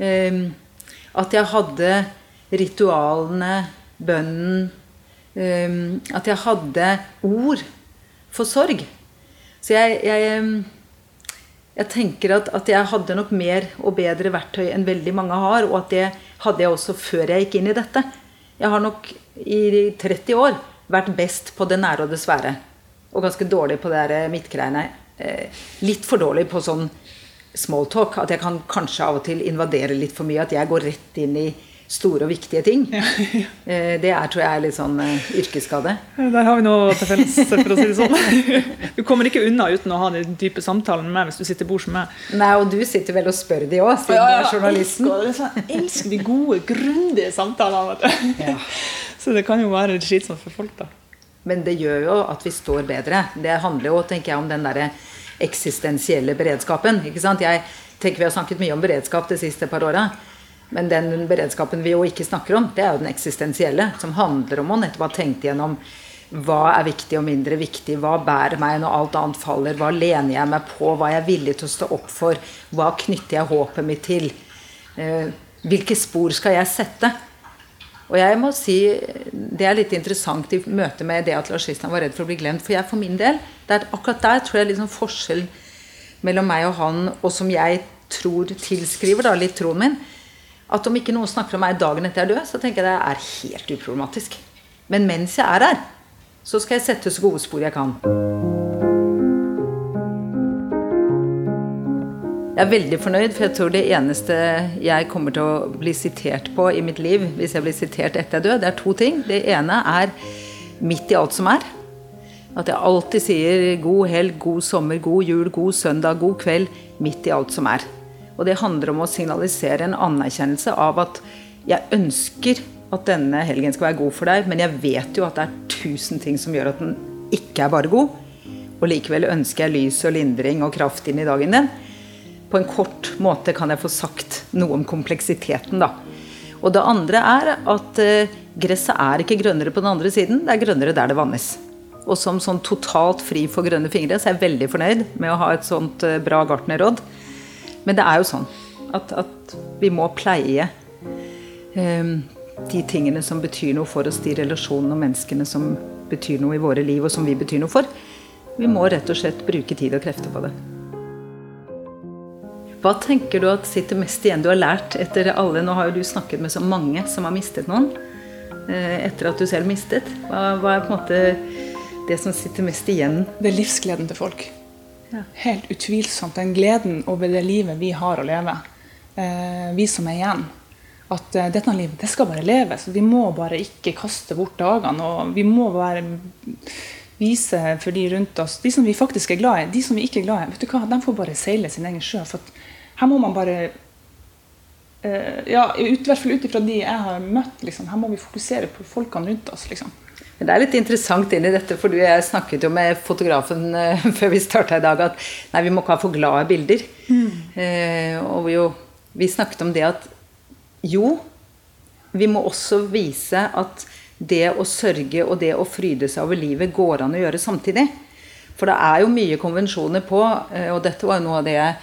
Ehm, at jeg hadde ritualene, bønnen um, At jeg hadde ord for sorg. Så jeg, jeg ehm, jeg tenker at, at, jeg hadde nok mer og bedre verktøy enn veldig mange har. Og at det hadde jeg også før jeg gikk inn i dette. Jeg har nok i 30 år vært best på det nære og det svære. Og ganske dårlig på det midtgreiene. Eh, litt for dårlig på sånn smalltalk. At jeg kan kanskje av og til invadere litt for mye. At jeg går rett inn i store og viktige ting. Ja, ja. Eh, det er, tror jeg er litt sånn uh, yrkesskade. Der har vi noe til felles, for å si det sånn. Du kommer ikke unna uten å ha den type samtalen med meg hvis du sitter bords med meg. Nei, og du sitter vel og spør de òg, siden ja, du er journalisten. Jeg elsker de gode, grundige samtalene. Så det kan jo være slitsomt for folk, da. Men det gjør jo at vi står bedre. Det handler jo tenker jeg, om den derre eksistensielle beredskapen. ikke sant? Jeg tenker Vi har snakket mye om beredskap de siste par åra. Men den beredskapen vi jo ikke snakker om, det er jo den eksistensielle. Som handler om å nettopp ha tenkt igjennom hva er viktig og mindre viktig? Hva bærer meg når alt annet faller? Hva lener jeg meg på? Hva er jeg villig til å stå opp for? Hva knytter jeg håpet mitt til? Eh, hvilke spor skal jeg sette? Og jeg må si, Det er litt interessant i møte med det at Lars Kristian var redd for å bli glemt. For jeg for min del, det er akkurat der tror jeg liksom forskjellen mellom meg og han, og som jeg tror tilskriver da, litt troen min, at om ikke noen snakker om meg dagen etter jeg er død, så tenker jeg det er helt uproblematisk. Men mens jeg er her, så skal jeg sette så gode spor jeg kan. Jeg er veldig fornøyd, for jeg tror det eneste jeg kommer til å bli sitert på i mitt liv, hvis jeg blir sitert etter jeg dør, det er to ting. Det ene er midt i alt som er. At jeg alltid sier god helg, god sommer, god jul, god søndag, god kveld. Midt i alt som er. Og det handler om å signalisere en anerkjennelse av at jeg ønsker at denne helgen skal være god for deg, men jeg vet jo at det er tusen ting som gjør at den ikke er bare god. Og likevel ønsker jeg lys og lindring og kraft inn i dagen din. På en kort måte kan jeg få sagt noe om kompleksiteten, da. Og det andre er at uh, gresset er ikke grønnere på den andre siden, det er grønnere der det vannes. Og som sånn totalt fri for grønne fingre, så er jeg veldig fornøyd med å ha et sånt uh, bra gartnerråd. Men det er jo sånn at, at vi må pleie um, de tingene som betyr noe for oss, de relasjonene og menneskene som betyr noe i våre liv, og som vi betyr noe for. Vi må rett og slett bruke tid og krefter på det. Hva tenker du at sitter mest igjen du har lært etter alle Nå har jo du snakket med så mange som har mistet noen eh, etter at du selv mistet. Hva, hva er på en måte det som sitter mest igjen? Det er livsgleden til folk. Ja. Helt utvilsomt. Den gleden over det livet vi har å leve. Eh, vi som er igjen at uh, dette livet det skal bare leves. Vi må bare ikke kaste bort dagene. Og vi må bare vise for de rundt oss, de som vi faktisk er glad i, de som vi ikke er glad i, vet du hva, de får bare seile sin egen sjø. For her må man bare uh, ja, i hvert fall ut ifra de jeg har møtt, liksom, her må vi fokusere på folkene rundt oss. liksom. Det er litt interessant inn i dette, for jeg snakket jo med fotografen uh, *laughs* før vi starta i dag at nei, vi må ikke ha for glade bilder. Mm. Uh, og jo, vi snakket om det at jo, vi må også vise at det å sørge og det å fryde seg over livet går an å gjøre samtidig. For det er jo mye konvensjoner på, eh, og dette var jo noe av det jeg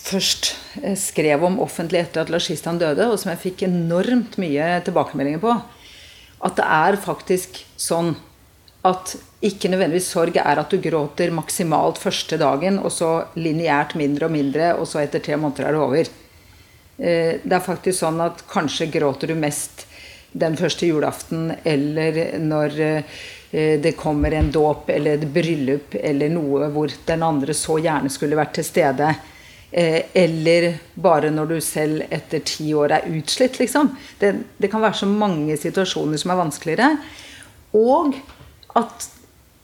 først eh, skrev om offentlig etter at Lars Kristian døde, og som jeg fikk enormt mye tilbakemeldinger på. At det er faktisk sånn at ikke nødvendigvis sorg er at du gråter maksimalt første dagen, og så lineært mindre og mindre, og så etter tre måneder er det over. Eh, det er faktisk sånn at kanskje gråter du mest den første julaften eller når eh, det kommer en dåp eller et bryllup eller noe hvor den andre så gjerne skulle vært til stede. Eh, eller bare når du selv etter ti år er utslitt, liksom. Det, det kan være så mange situasjoner som er vanskeligere. Og at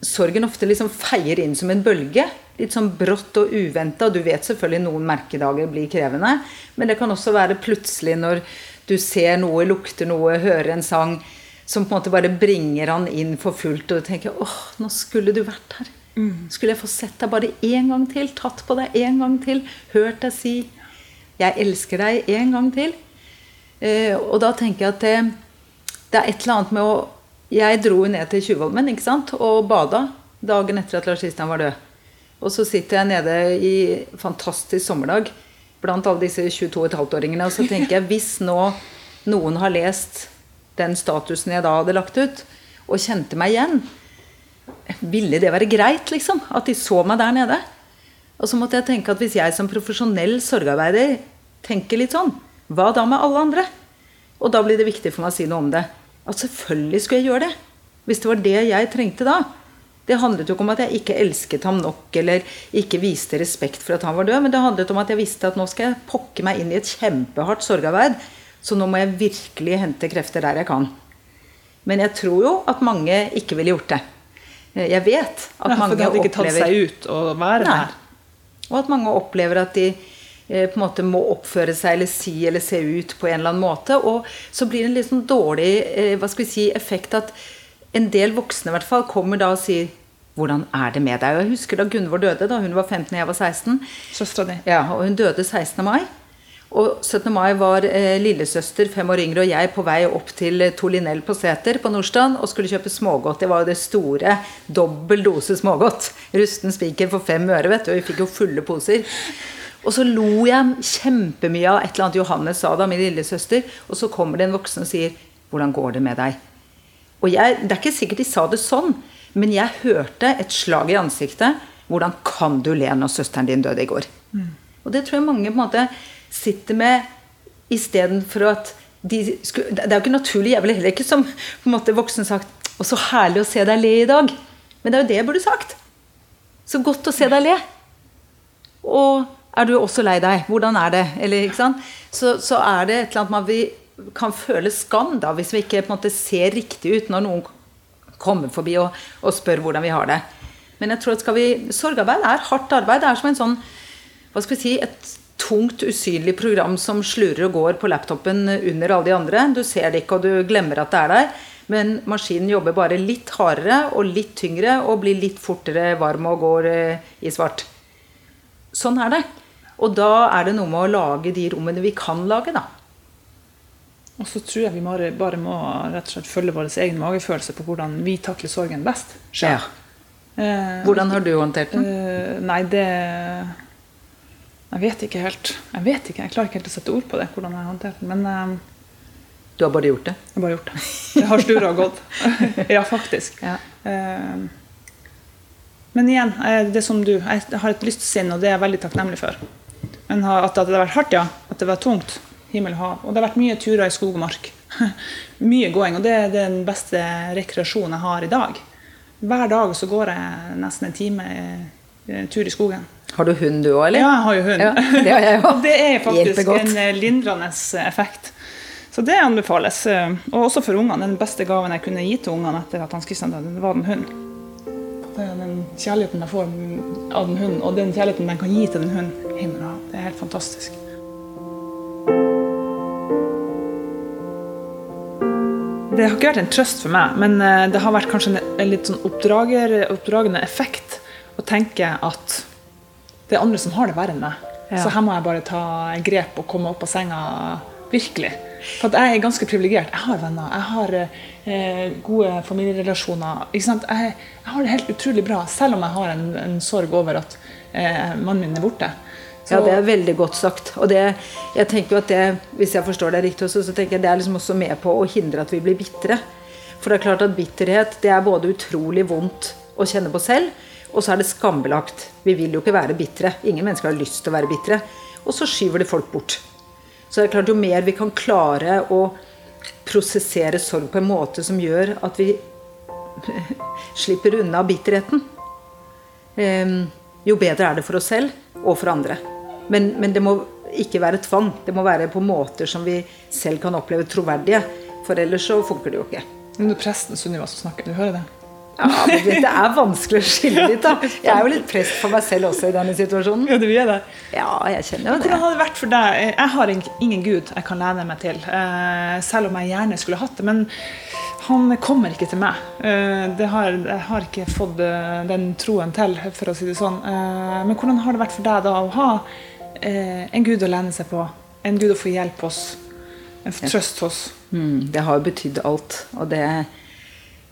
sorgen ofte liksom feier inn som en bølge litt sånn brått og uventa. Du vet selvfølgelig noen merkedager blir krevende, men det kan også være plutselig når du ser noe, lukter noe, hører en sang som på en måte bare bringer han inn for fullt, og du tenker åh, nå skulle du vært her. Mm. Skulle jeg få sett deg bare én gang til, tatt på deg én gang til, hørt deg si 'jeg elsker deg' én gang til. Eh, og da tenker jeg at det, det, er et eller annet med å Jeg dro ned til Tjuvholmen ikke sant, og bada dagen etter at Lars Kristian var død. Og så sitter jeg nede i fantastisk sommerdag blant alle disse 22,5-åringene, og så *laughs* tenker jeg hvis nå noen har lest den statusen jeg da hadde lagt ut, og kjente meg igjen, ville det være greit, liksom? At de så meg der nede? Og så måtte jeg tenke at hvis jeg som profesjonell sorgarbeider tenker litt sånn, hva da med alle andre? Og da blir det viktig for meg å si noe om det. At selvfølgelig skulle jeg gjøre det. Hvis det var det jeg trengte da. Det handlet jo ikke om at jeg ikke elsket ham nok eller ikke viste respekt for at han var død, men det handlet om at jeg visste at nå skal jeg pokke meg inn i et kjempehardt sorgarbeid. Så nå må jeg virkelig hente krefter der jeg kan. Men jeg tror jo at mange ikke ville gjort det. Jeg vet at ja, mange for de hadde ikke tatt seg ut og være nei. Og at mange opplever at de eh, på en måte må oppføre seg eller si eller se ut på en eller annen måte. Og så blir det en litt sånn dårlig eh, hva skal vi si, effekt at en del voksne i hvert fall kommer da og sier hvordan er det med deg? Og jeg husker da Gunvor døde, da hun var 15 og jeg var 16. Søstera di. Ja, og hun døde 16. mai. Og 17. mai var eh, lillesøster, fem år yngre, og jeg på vei opp til Tolinell på Seter på Nordstrand og skulle kjøpe smågodt. Det var jo det store. Dobbel dose smågodt. Rusten spiker for fem øre, vet du. Og vi fikk jo fulle poser. Og så lo jeg kjempemye av et eller annet Johannes sa da, min lillesøster. Og så kommer det en voksen og sier 'Hvordan går det med deg?' Og jeg, Det er ikke sikkert de sa det sånn, men jeg hørte et slag i ansiktet. 'Hvordan kan du le når søsteren din døde i går?' Mm. Og det tror jeg mange på en måte sitter med istedenfor at de skulle, Det er jo ikke naturlig. Jeg ville heller ikke som på en måte voksen sagt 'Å, så herlig å se deg le i dag'. Men det er jo det jeg burde sagt. Så godt å se deg le. Og er du også lei deg? Hvordan er det? Eller, så, så, er det et eller annet man vi kan føle skam da, hvis vi ikke på en måte ser riktig ut når noen kommer forbi og, og spør hvordan vi har det. Men jeg tror at skal vi, sorgarbeid er hardt arbeid. Det er som en sånn, hva skal vi si, et tungt, usynlig program som slurer og går på laptopen under alle de andre. Du ser det ikke, og du glemmer at det er der. Men maskinen jobber bare litt hardere og litt tyngre og blir litt fortere varm og går eh, i svart. Sånn er det. Og da er det noe med å lage de rommene vi kan lage, da. Og så tror jeg vi bare må rett og slett følge vår egen magefølelse på hvordan vi takler sorgen best. Ja. Eh, hvordan har du håndtert den? Eh, nei, det jeg vet ikke helt. Jeg vet ikke, jeg klarer ikke helt å sette ord på det. hvordan jeg har håndtert men um, Du har bare gjort det? Jeg har bare gjort det. Det har stura gått. *laughs* ja, faktisk. Ja. Um, men igjen, det som du, jeg har et lystsinn, og det er jeg veldig takknemlig for. Men at det har vært hardt, ja. At det var tungt. Himmel og hav. Og det har vært mye turer i skog og mark. *laughs* mye gåing. Og det er den beste rekreasjonen jeg har i dag. Hver dag så går jeg nesten en time eh, tur i skogen. Har du hund du òg, eller? Ja, jeg har jo hund. Ja, det har jeg og *laughs* det er faktisk en eh, lindrende effekt. Så det anbefales. Eh, og også for ungene. Den beste gaven jeg kunne gi til ungene etter at Hans Christian døde, var den hunden. Det er den kjærligheten jeg får av den hunden, og den kjærligheten jeg kan gi til den hunden. Det er helt fantastisk. Det har ikke vært en trøst for meg, men eh, det har vært kanskje en litt sånn oppdragende effekt å tenke at det er andre som har det verre enn meg. Ja. Så her må jeg bare ta grep og komme opp av senga virkelig. For jeg er ganske privilegert. Jeg har venner, jeg har eh, gode familierelasjoner. Jeg, jeg, har det helt utrolig bra, selv om jeg har en, en sorg over at eh, mannen min er borte. Så, ja, det er veldig godt sagt. Og det, jeg tenker jo at det, hvis jeg forstår det riktig også, så tenker jeg det er liksom også med på å hindre at vi blir bitre. For det er klart at bitterhet det er både utrolig vondt å kjenne på selv, og så er det skambelagt. Vi vil jo ikke være bitre. Ingen mennesker har lyst til å være bitre. Og så skyver de folk bort. Så det er klart, jo mer vi kan klare å prosessere sorg på en måte som gjør at vi *laughs* slipper unna bitterheten, ehm, jo bedre er det for oss selv og for andre. Men, men, det må ikke være tvang. Det må være på måter som vi selv kan oppleve troverdige. For ellers så funker det jo ikke. Men det presten Sunniva som snakker, du hører det? Ja, men Det er vanskelig å skille litt. da. Jeg er jo litt prest for meg selv også i denne situasjonen. Ja, du er det. Ja, jeg kjenner jo det. Hvordan hadde det vært for deg? Jeg har ingen gud jeg kan lene meg til, eh, selv om jeg gjerne skulle hatt det. Men han kommer ikke til meg. Eh, har, jeg har ikke fått eh, den troen til, for å si det sånn. Men hvordan har det vært for deg da å ha en gud å lene seg på? En gud å få hjelp hos? En trøst hos? Mm, det har jo betydd alt. og det er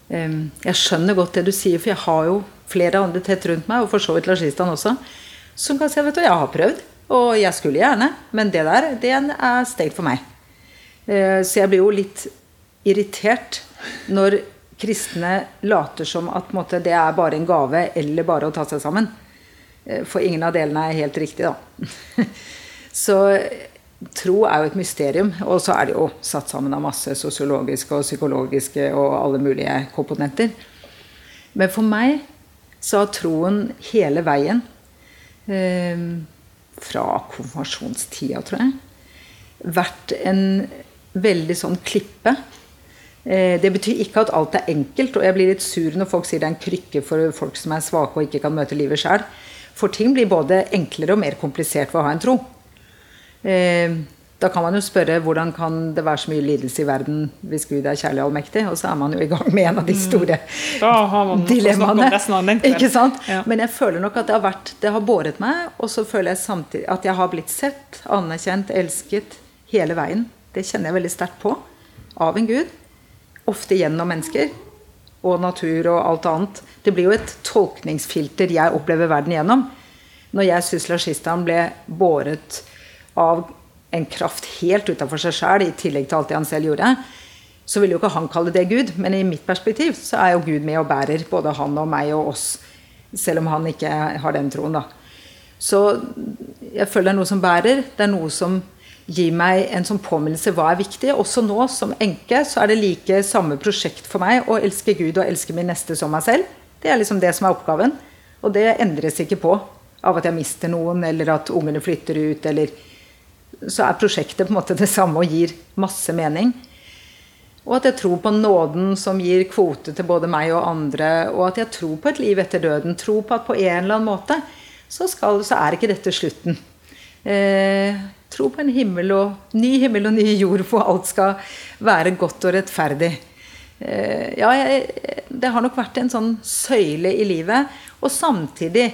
jeg skjønner godt det du sier, for jeg har jo flere andre tett rundt meg, og for så vidt Lars også, som kan si at jeg har prøvd, og jeg skulle gjerne, men det der det er stengt for meg. Eh, så jeg blir jo litt irritert når kristne later som at måte, det er bare en gave eller bare å ta seg sammen. Eh, for ingen av delene er helt riktig, da. *laughs* Så tro er jo et mysterium. Og så er det jo satt sammen av masse sosiologiske og psykologiske og alle mulige komponenter. Men for meg så har troen hele veien, eh, fra konfirmasjonstida, tror jeg, vært en veldig sånn klippe. Eh, det betyr ikke at alt er enkelt, og jeg blir litt sur når folk sier det er en krykke for folk som er svake og ikke kan møte livet sjøl. For ting blir både enklere og mer komplisert ved å ha en tro. Eh, Da kan man jo spørre hvordan kan det være så mye lidelse i verden hvis Gud er kjærlig og allmektig? Og så er man jo i gang med en av de store å snakke om dilemmaene. Ikke sant? Ja. Men jeg føler nok at det har vært Det har båret meg, og så føler jeg samtidig at jeg har blitt sett, anerkjent, elsket hele veien. Det kjenner jeg veldig sterkt på. Av en Gud. Ofte gjennom mennesker. Og natur og alt annet. Det blir jo et tolkningsfilter jeg opplever verden gjennom. Når jeg syns Lashistan ble båret av en kraft helt utafor seg sjæl, i tillegg til alt det han selv gjorde, så vil jo ikke han kalle det Gud. Men i mitt perspektiv så er jo Gud med og bærer både han og meg og oss. Selv om han ikke har den troen, da. Så jeg føler det er noe som bærer. Det er noe som gir meg en sånn påminnelse hva er viktig. Også nå som enke så er det like samme prosjekt for meg å elske Gud og elske min neste som meg selv. Det er liksom det som er oppgaven. Og det endres ikke på av at jeg mister noen, eller at ungene flytter ut, eller Så er prosjektet på en måte det samme og gir masse mening. Og at jeg tror på nåden som gir kvote til både meg og andre. Og at jeg tror på et liv etter døden. Tror på at på en eller annen måte så, skal, så er ikke dette slutten. Eh, tro på en himmel og, ny himmel og ny jord hvor alt skal være godt og rettferdig. Eh, ja, jeg, det har nok vært en sånn søyle i livet. Og samtidig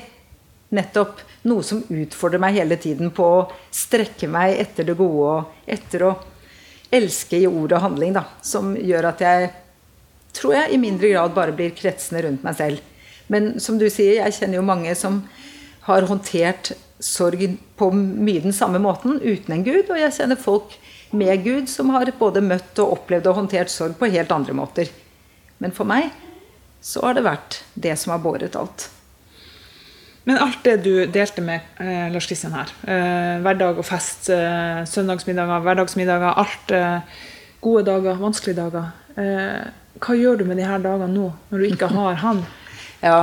nettopp noe som utfordrer meg hele tiden på å strekke meg etter det gode og etter å elske i ord og handling, da. Som gjør at jeg tror jeg i mindre grad bare blir kretsende rundt meg selv. Men som du sier, jeg kjenner jo mange som har håndtert sorg på mye den samme måten uten en gud. Og jeg kjenner folk med Gud som har både møtt og opplevd og håndtert sorg på helt andre måter. Men for meg så har det vært det som har båret alt. Men alt det du delte med eh, Lars Kristian her, eh, hverdag og fest, eh, søndagsmiddager, hverdagsmiddager, alt eh, gode dager, vanskelige dager. Eh, hva gjør du med de her dagene nå, når du ikke *laughs* har han? Ja,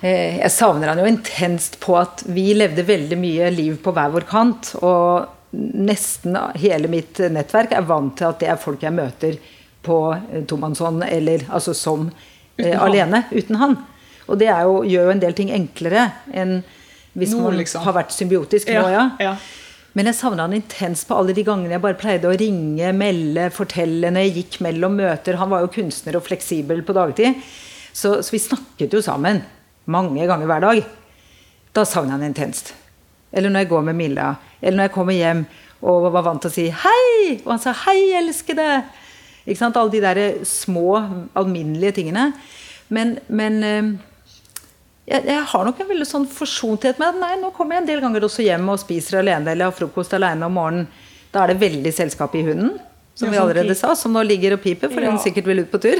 eh, jeg savner han jo intenst på at vi levde veldig mye liv på hver vår kant. Og nesten hele mitt nettverk er vant til at det er folk jeg møter på tomannshånd, eller altså som Uten alene. Uten han. Og det er jo, gjør jo en del ting enklere enn hvis Nå, man liksom. har vært symbiotisk nå, ja. ja. Men jeg savna han intenst på alle de gangene jeg bare pleide å ringe, melde, fortelle når jeg gikk mellom møter. Han var jo kunstner og fleksibel på dagtid. Så, så vi snakket jo sammen mange ganger hver dag. Da savner jeg han intenst. Eller når jeg går med Milla. Eller når jeg kommer hjem og var vant til å si 'hei', og han sa 'hei, elskede'. Ikke sant? Alle de der små, alminnelige tingene. Men, men eh, jeg, jeg har nok en veldig sånn forsonthet med at nei, nå kommer jeg en del ganger også hjem og spiser alene eller har frokost alene om morgenen. Da er det veldig selskap i hunden, som vi sånn allerede sa, som nå ligger og piper fordi Ja. hun sikkert vil ut på tur.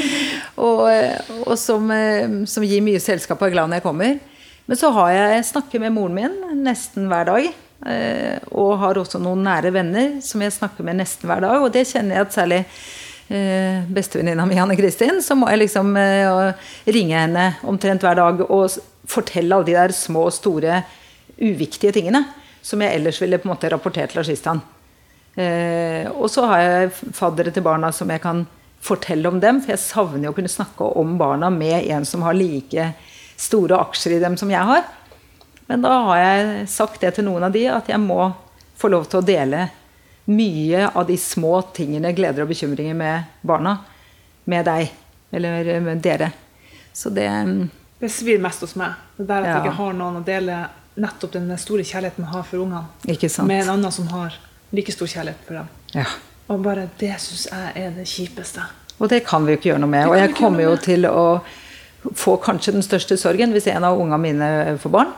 *laughs* og og som, eh, som gir mye selskap og er glad når jeg kommer. Men så har jeg, jeg snakker med moren min nesten hver dag. eh, Og har også noen nære venner som jeg snakker med nesten hver dag. Og det kjenner jeg at særlig eh, bestevenninna mi Anne Kristin, så må jeg liksom eh, ringe henne omtrent hver dag og fortelle alle de der små, store, uviktige tingene som jeg ellers ville på en måte rapportert til Ashistan. Eh, og så har jeg faddere til barna som jeg kan fortelle om dem, for jeg savner jo å kunne snakke om barna med en som har like store aksjer i dem som jeg har. Men da har jeg sagt det til noen av de, at jeg må få lov til å dele mye av de små tingene, gleder og bekymringer med barna, med deg. Eller med dere. Så det Det svir mest hos meg. Det der at Ja. jeg ikke har noen å dele nettopp den store kjærligheten man har for ungene, med en annen som har like stor kjærlighet for dem. Ja. Og bare det syns jeg er det kjipeste. Og det kan vi jo ikke gjøre noe med. Og jeg kommer jo til å få kanskje den største sorgen hvis en av ungene mine får barn.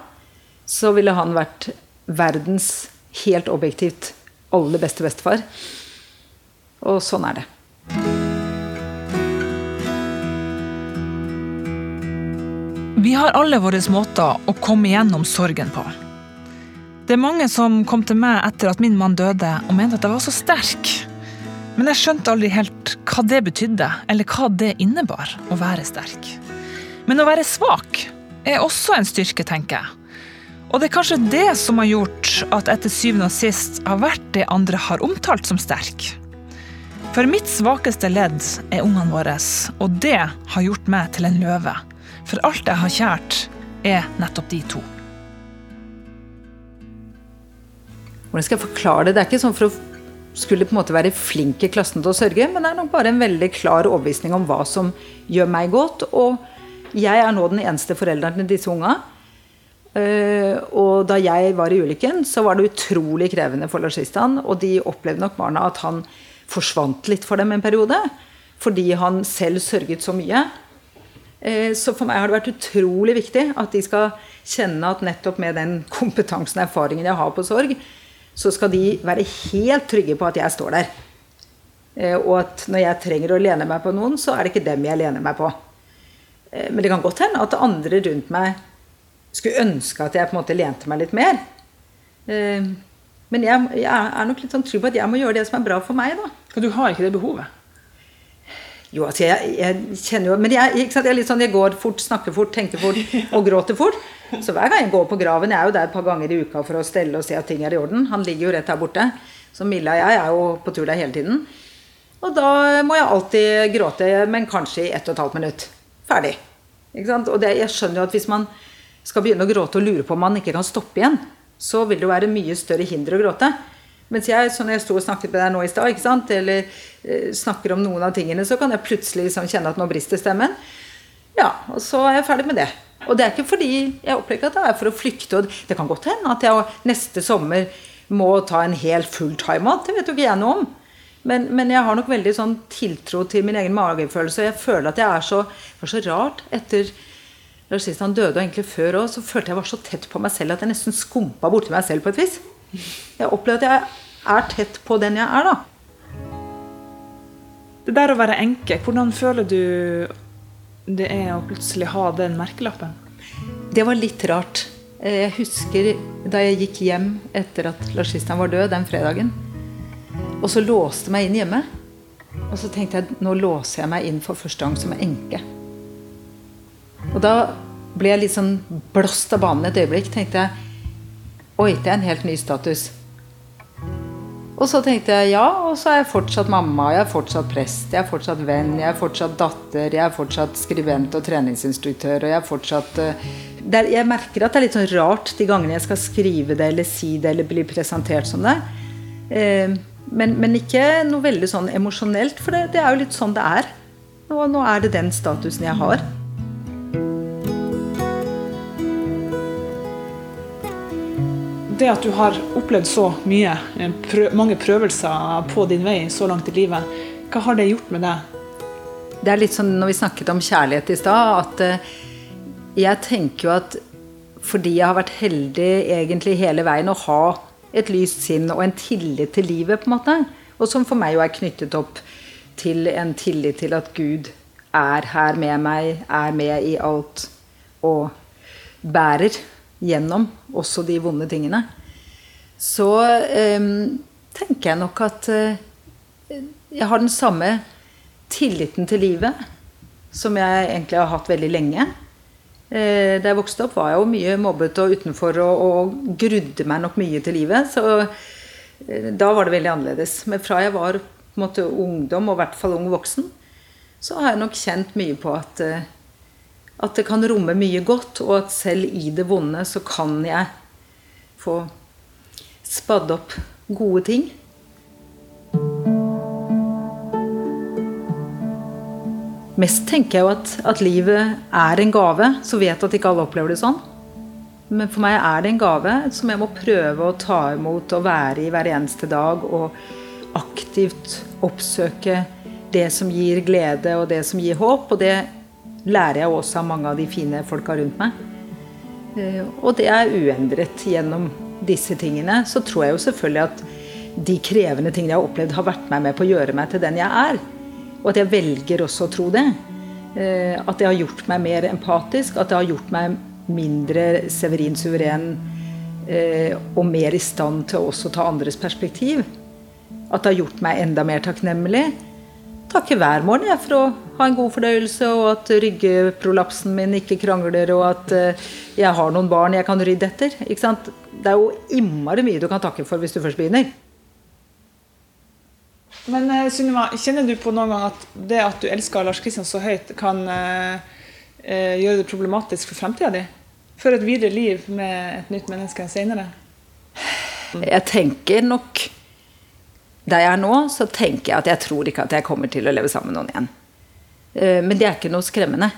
Så ville han vært verdens helt objektivt aller beste bestefar. Og sånn er det. Vi har alle våre måter å komme gjennom sorgen på. Det er mange som kom til meg etter at min mann døde og mente at jeg var så sterk. Men jeg skjønte aldri helt hva det betydde, eller hva det innebar å være sterk. Men å være svak er også en styrke, tenker jeg. Og det er kanskje det som har gjort at etter syvende og sist har vært det andre har omtalt som sterk. For mitt svakeste ledd er ungene våre, og det har gjort meg til en løve. For alt jeg har kjært, er nettopp de to. Hvordan skal jeg forklare det? Det er ikke sånn for å skulle på en måte være flink i klassen til å sørge, men det er nok bare en veldig klar overbevisning om hva som gjør meg godt. Og jeg er nå den eneste forelderen til disse unga. Uh, og da jeg var i ulykken, så var det utrolig krevende for Lars Og de opplevde nok barna at han forsvant litt for dem en periode. Fordi han selv sørget så mye. Uh, så for meg har det vært utrolig viktig at de skal kjenne at nettopp med den kompetansen og erfaringen jeg har på sorg, så skal de være helt trygge på at jeg står der. Uh, og at når jeg trenger å lene meg på noen, så er det ikke dem jeg lener meg på. Men det kan godt hende at andre rundt meg skulle ønske at jeg på en måte lente meg litt mer. Eh, men jeg, jeg er nok litt sånn trygg på at jeg må gjøre det som er bra for meg. da. Og du har ikke det behovet? Jo, altså jeg, jeg kjenner jo Men jeg, jeg, er litt sånn, jeg går fort, snakker fort, tenker fort *laughs* og gråter fort. Så hver gang jeg går på graven Jeg er jo der et par ganger i uka for å stelle og se at ting er i orden. Han ligger jo rett her borte. Så Milla og jeg er jo på tur der hele tiden. Og da må jeg alltid gråte, men kanskje i ett og et halvt minutt. Ferdig. Ikke sant? Og det, jeg skjønner jo at hvis man skal begynne å gråte og lure på om man ikke kan stoppe igjen, så vil det jo være mye større hinder å gråte. Mens jeg, sånn jeg sto og snakket med deg nå i stad, eller eh, snakker om noen av tingene, så kan jeg plutselig liksom kjenne at nå brister stemmen. Ja, og så er jeg ferdig med det. Og det er ikke fordi jeg opplever at det er for å flykte. og Det kan godt hende at jeg neste sommer må ta en hel full timeout. Det vet jo ikke jeg noe om. Men, men, jeg har nok veldig sånn tiltro til min egen magefølelse. Og jeg føler at jeg er så, det var så rart etter Lars Kristian døde egentlig før òg, så følte jeg var så tett på meg selv at jeg nesten skumpa borti meg selv på et vis. Jeg opplevde at jeg er tett på den jeg er, da. Det der å være enke, hvordan føler du det er å plutselig ha den merkelappen? Det var litt rart. Jeg husker da jeg gikk hjem etter at Lars Kristian var død den fredagen. Og så låste jeg meg inn hjemme. Og så tenkte jeg nå låser jeg meg inn for første gang som enke. Og da ble jeg litt sånn blåst av banen et øyeblikk. tenkte jeg Oi, det er en helt ny status. Og så tenkte jeg ja, og så er jeg fortsatt mamma, jeg er fortsatt prest, jeg er fortsatt venn, jeg er fortsatt datter, jeg er fortsatt skribent og treningsinstruktør, og jeg er fortsatt uh, er, Jeg merker at det er litt sånn rart de gangene jeg skal skrive det eller si det eller bli presentert som det. Uh, men, men, ikke noe veldig sånn emosjonelt, for det, det, er jo litt sånn det er. Nå, nå er det den statusen jeg har. Det at du har opplevd så mye, prø mange prøvelser på din vei så langt i livet, hva har det gjort med deg? Det er litt sånn når vi snakket om kjærlighet i stad, at uh, jeg tenker jo at fordi jeg har vært heldig egentlig hele veien å ha et lyst sinn og en tillit til livet, på en måte, og som for meg jo er knyttet opp til en tillit til at Gud er her med meg, er med i alt og bærer gjennom også de vonde tingene, så eh, tenker jeg nok at eh, jeg har den samme tilliten til livet som jeg egentlig har hatt veldig lenge. Eh, da jeg vokste opp, var jeg jo mye mobbet og utenfor og, og grudde meg nok mye til livet. Så eh, da var det veldig annerledes. Men fra jeg var på en måte ungdom, og i hvert fall ung voksen, så har jeg nok kjent mye på at eh, at det kan romme mye godt, og at selv i det vonde så kan jeg få spadd opp gode ting. Mest tenker jeg jo at, at, livet er en gave. Så vet at ikke alle opplever det sånn. Men for meg er det en gave som jeg må prøve å ta imot og være i hver eneste dag. Og aktivt oppsøke det som gir glede og det som gir håp. Og det lærer jeg også av mange av de fine folka rundt meg. Eh, og det er uendret gjennom disse tingene. Så tror jeg jo selvfølgelig at de krevende tingene jeg har opplevd, har vært meg med på å gjøre meg til den jeg er. Og at jeg velger også å tro det. Eh, at det har gjort meg mer empatisk. At det har gjort meg mindre Severin suveren eh, og mer i stand til å også ta andres perspektiv. At det har gjort meg enda mer takknemlig takke hver morgen jeg, for å ha en god fordøyelse, og at ryggeprolapsen min ikke krangler, og at uh, jeg har noen barn jeg kan rydde etter. Det er jo innmari mye du kan takke for hvis du først begynner. Men uh, Sunniva, kjenner du på noen gang at det at du elsker Lars Kristian så høyt, kan uh, gjøre det problematisk for fremtida di? For et videre liv med et nytt menneske senere? Jeg tenker nok Der jeg er nå, så tenker jeg at jeg tror ikke at jeg kommer til å leve sammen med noen igjen. Eh, men det er ikke noe skremmende.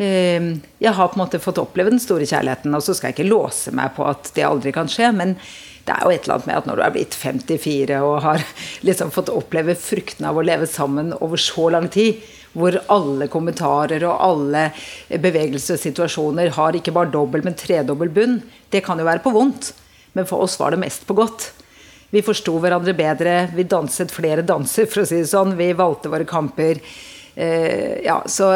Eh, jeg har på en måte fått oppleve den store kjærligheten, og så skal jeg ikke låse meg på at det aldri kan skje. Men det er jo et eller annet med at når du er blitt 54 og har *laughs* liksom fått oppleve fruktene av å leve sammen over så lang tid, hvor alle kommentarer og alle bevegelsessituasjoner har ikke bare dobbel, men tredobbel bunn, det kan jo være på vondt. Men for oss var det mest på godt. Vi forsto hverandre bedre, vi danset flere danser, for å si det sånn. Vi valgte våre kamper. Eh, ja, så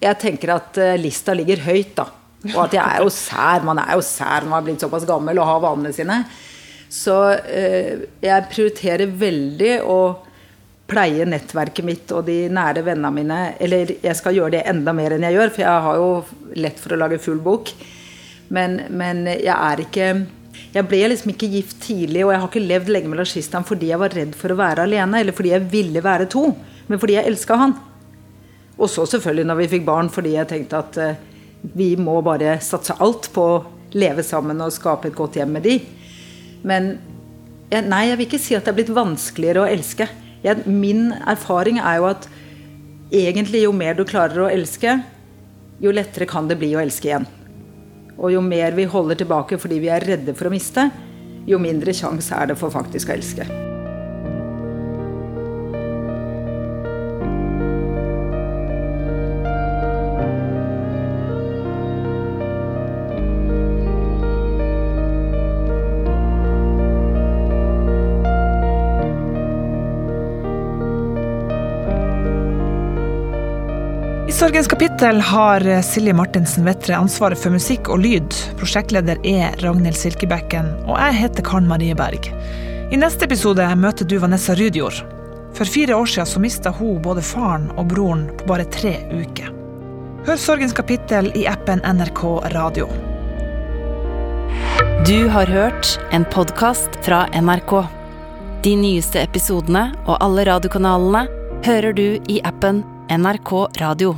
jeg tenker at eh, lista ligger høyt, da. Og at jeg er jo sær. Man er jo sær når man har blitt såpass gammel og har vanene sine. Så eh, jeg prioriterer veldig å pleie nettverket mitt og de nære vennene mine. Eller jeg skal gjøre det enda mer enn jeg gjør, for jeg har jo lett for å lage full bok. Men, men jeg er ikke Jeg ble liksom ikke gift tidlig, og jeg har ikke levd lenge med Lars fordi jeg var redd for å være alene, eller fordi jeg ville være to, men fordi jeg elska han. Og så selvfølgelig når vi fikk barn, fordi jeg tenkte at uh, vi må bare satse alt på å leve sammen og skape et godt hjem med de. Men jeg, nei, jeg vil ikke si at det er blitt vanskeligere å elske. Jeg, min erfaring er jo at egentlig jo mer du klarer å elske, jo lettere kan det bli å elske igjen. Og jo mer vi holder tilbake fordi vi er redde for å miste, jo mindre sjanse er det for faktisk å elske. Sorgens kapittel har Silje Martinsen Vettre ansvaret for musikk og lyd. Prosjektleder er Ragnhild Silkebekken, og jeg heter Karen Marie Berg. I neste episode møter du Vanessa Rydjord. For fire år siden så mista hun både faren og broren på bare tre uker. Hør Sorgens kapittel i appen NRK Radio. Du har hørt en podkast fra NRK. De nyeste episodene og alle radiokanalene hører du i appen NRK Radio.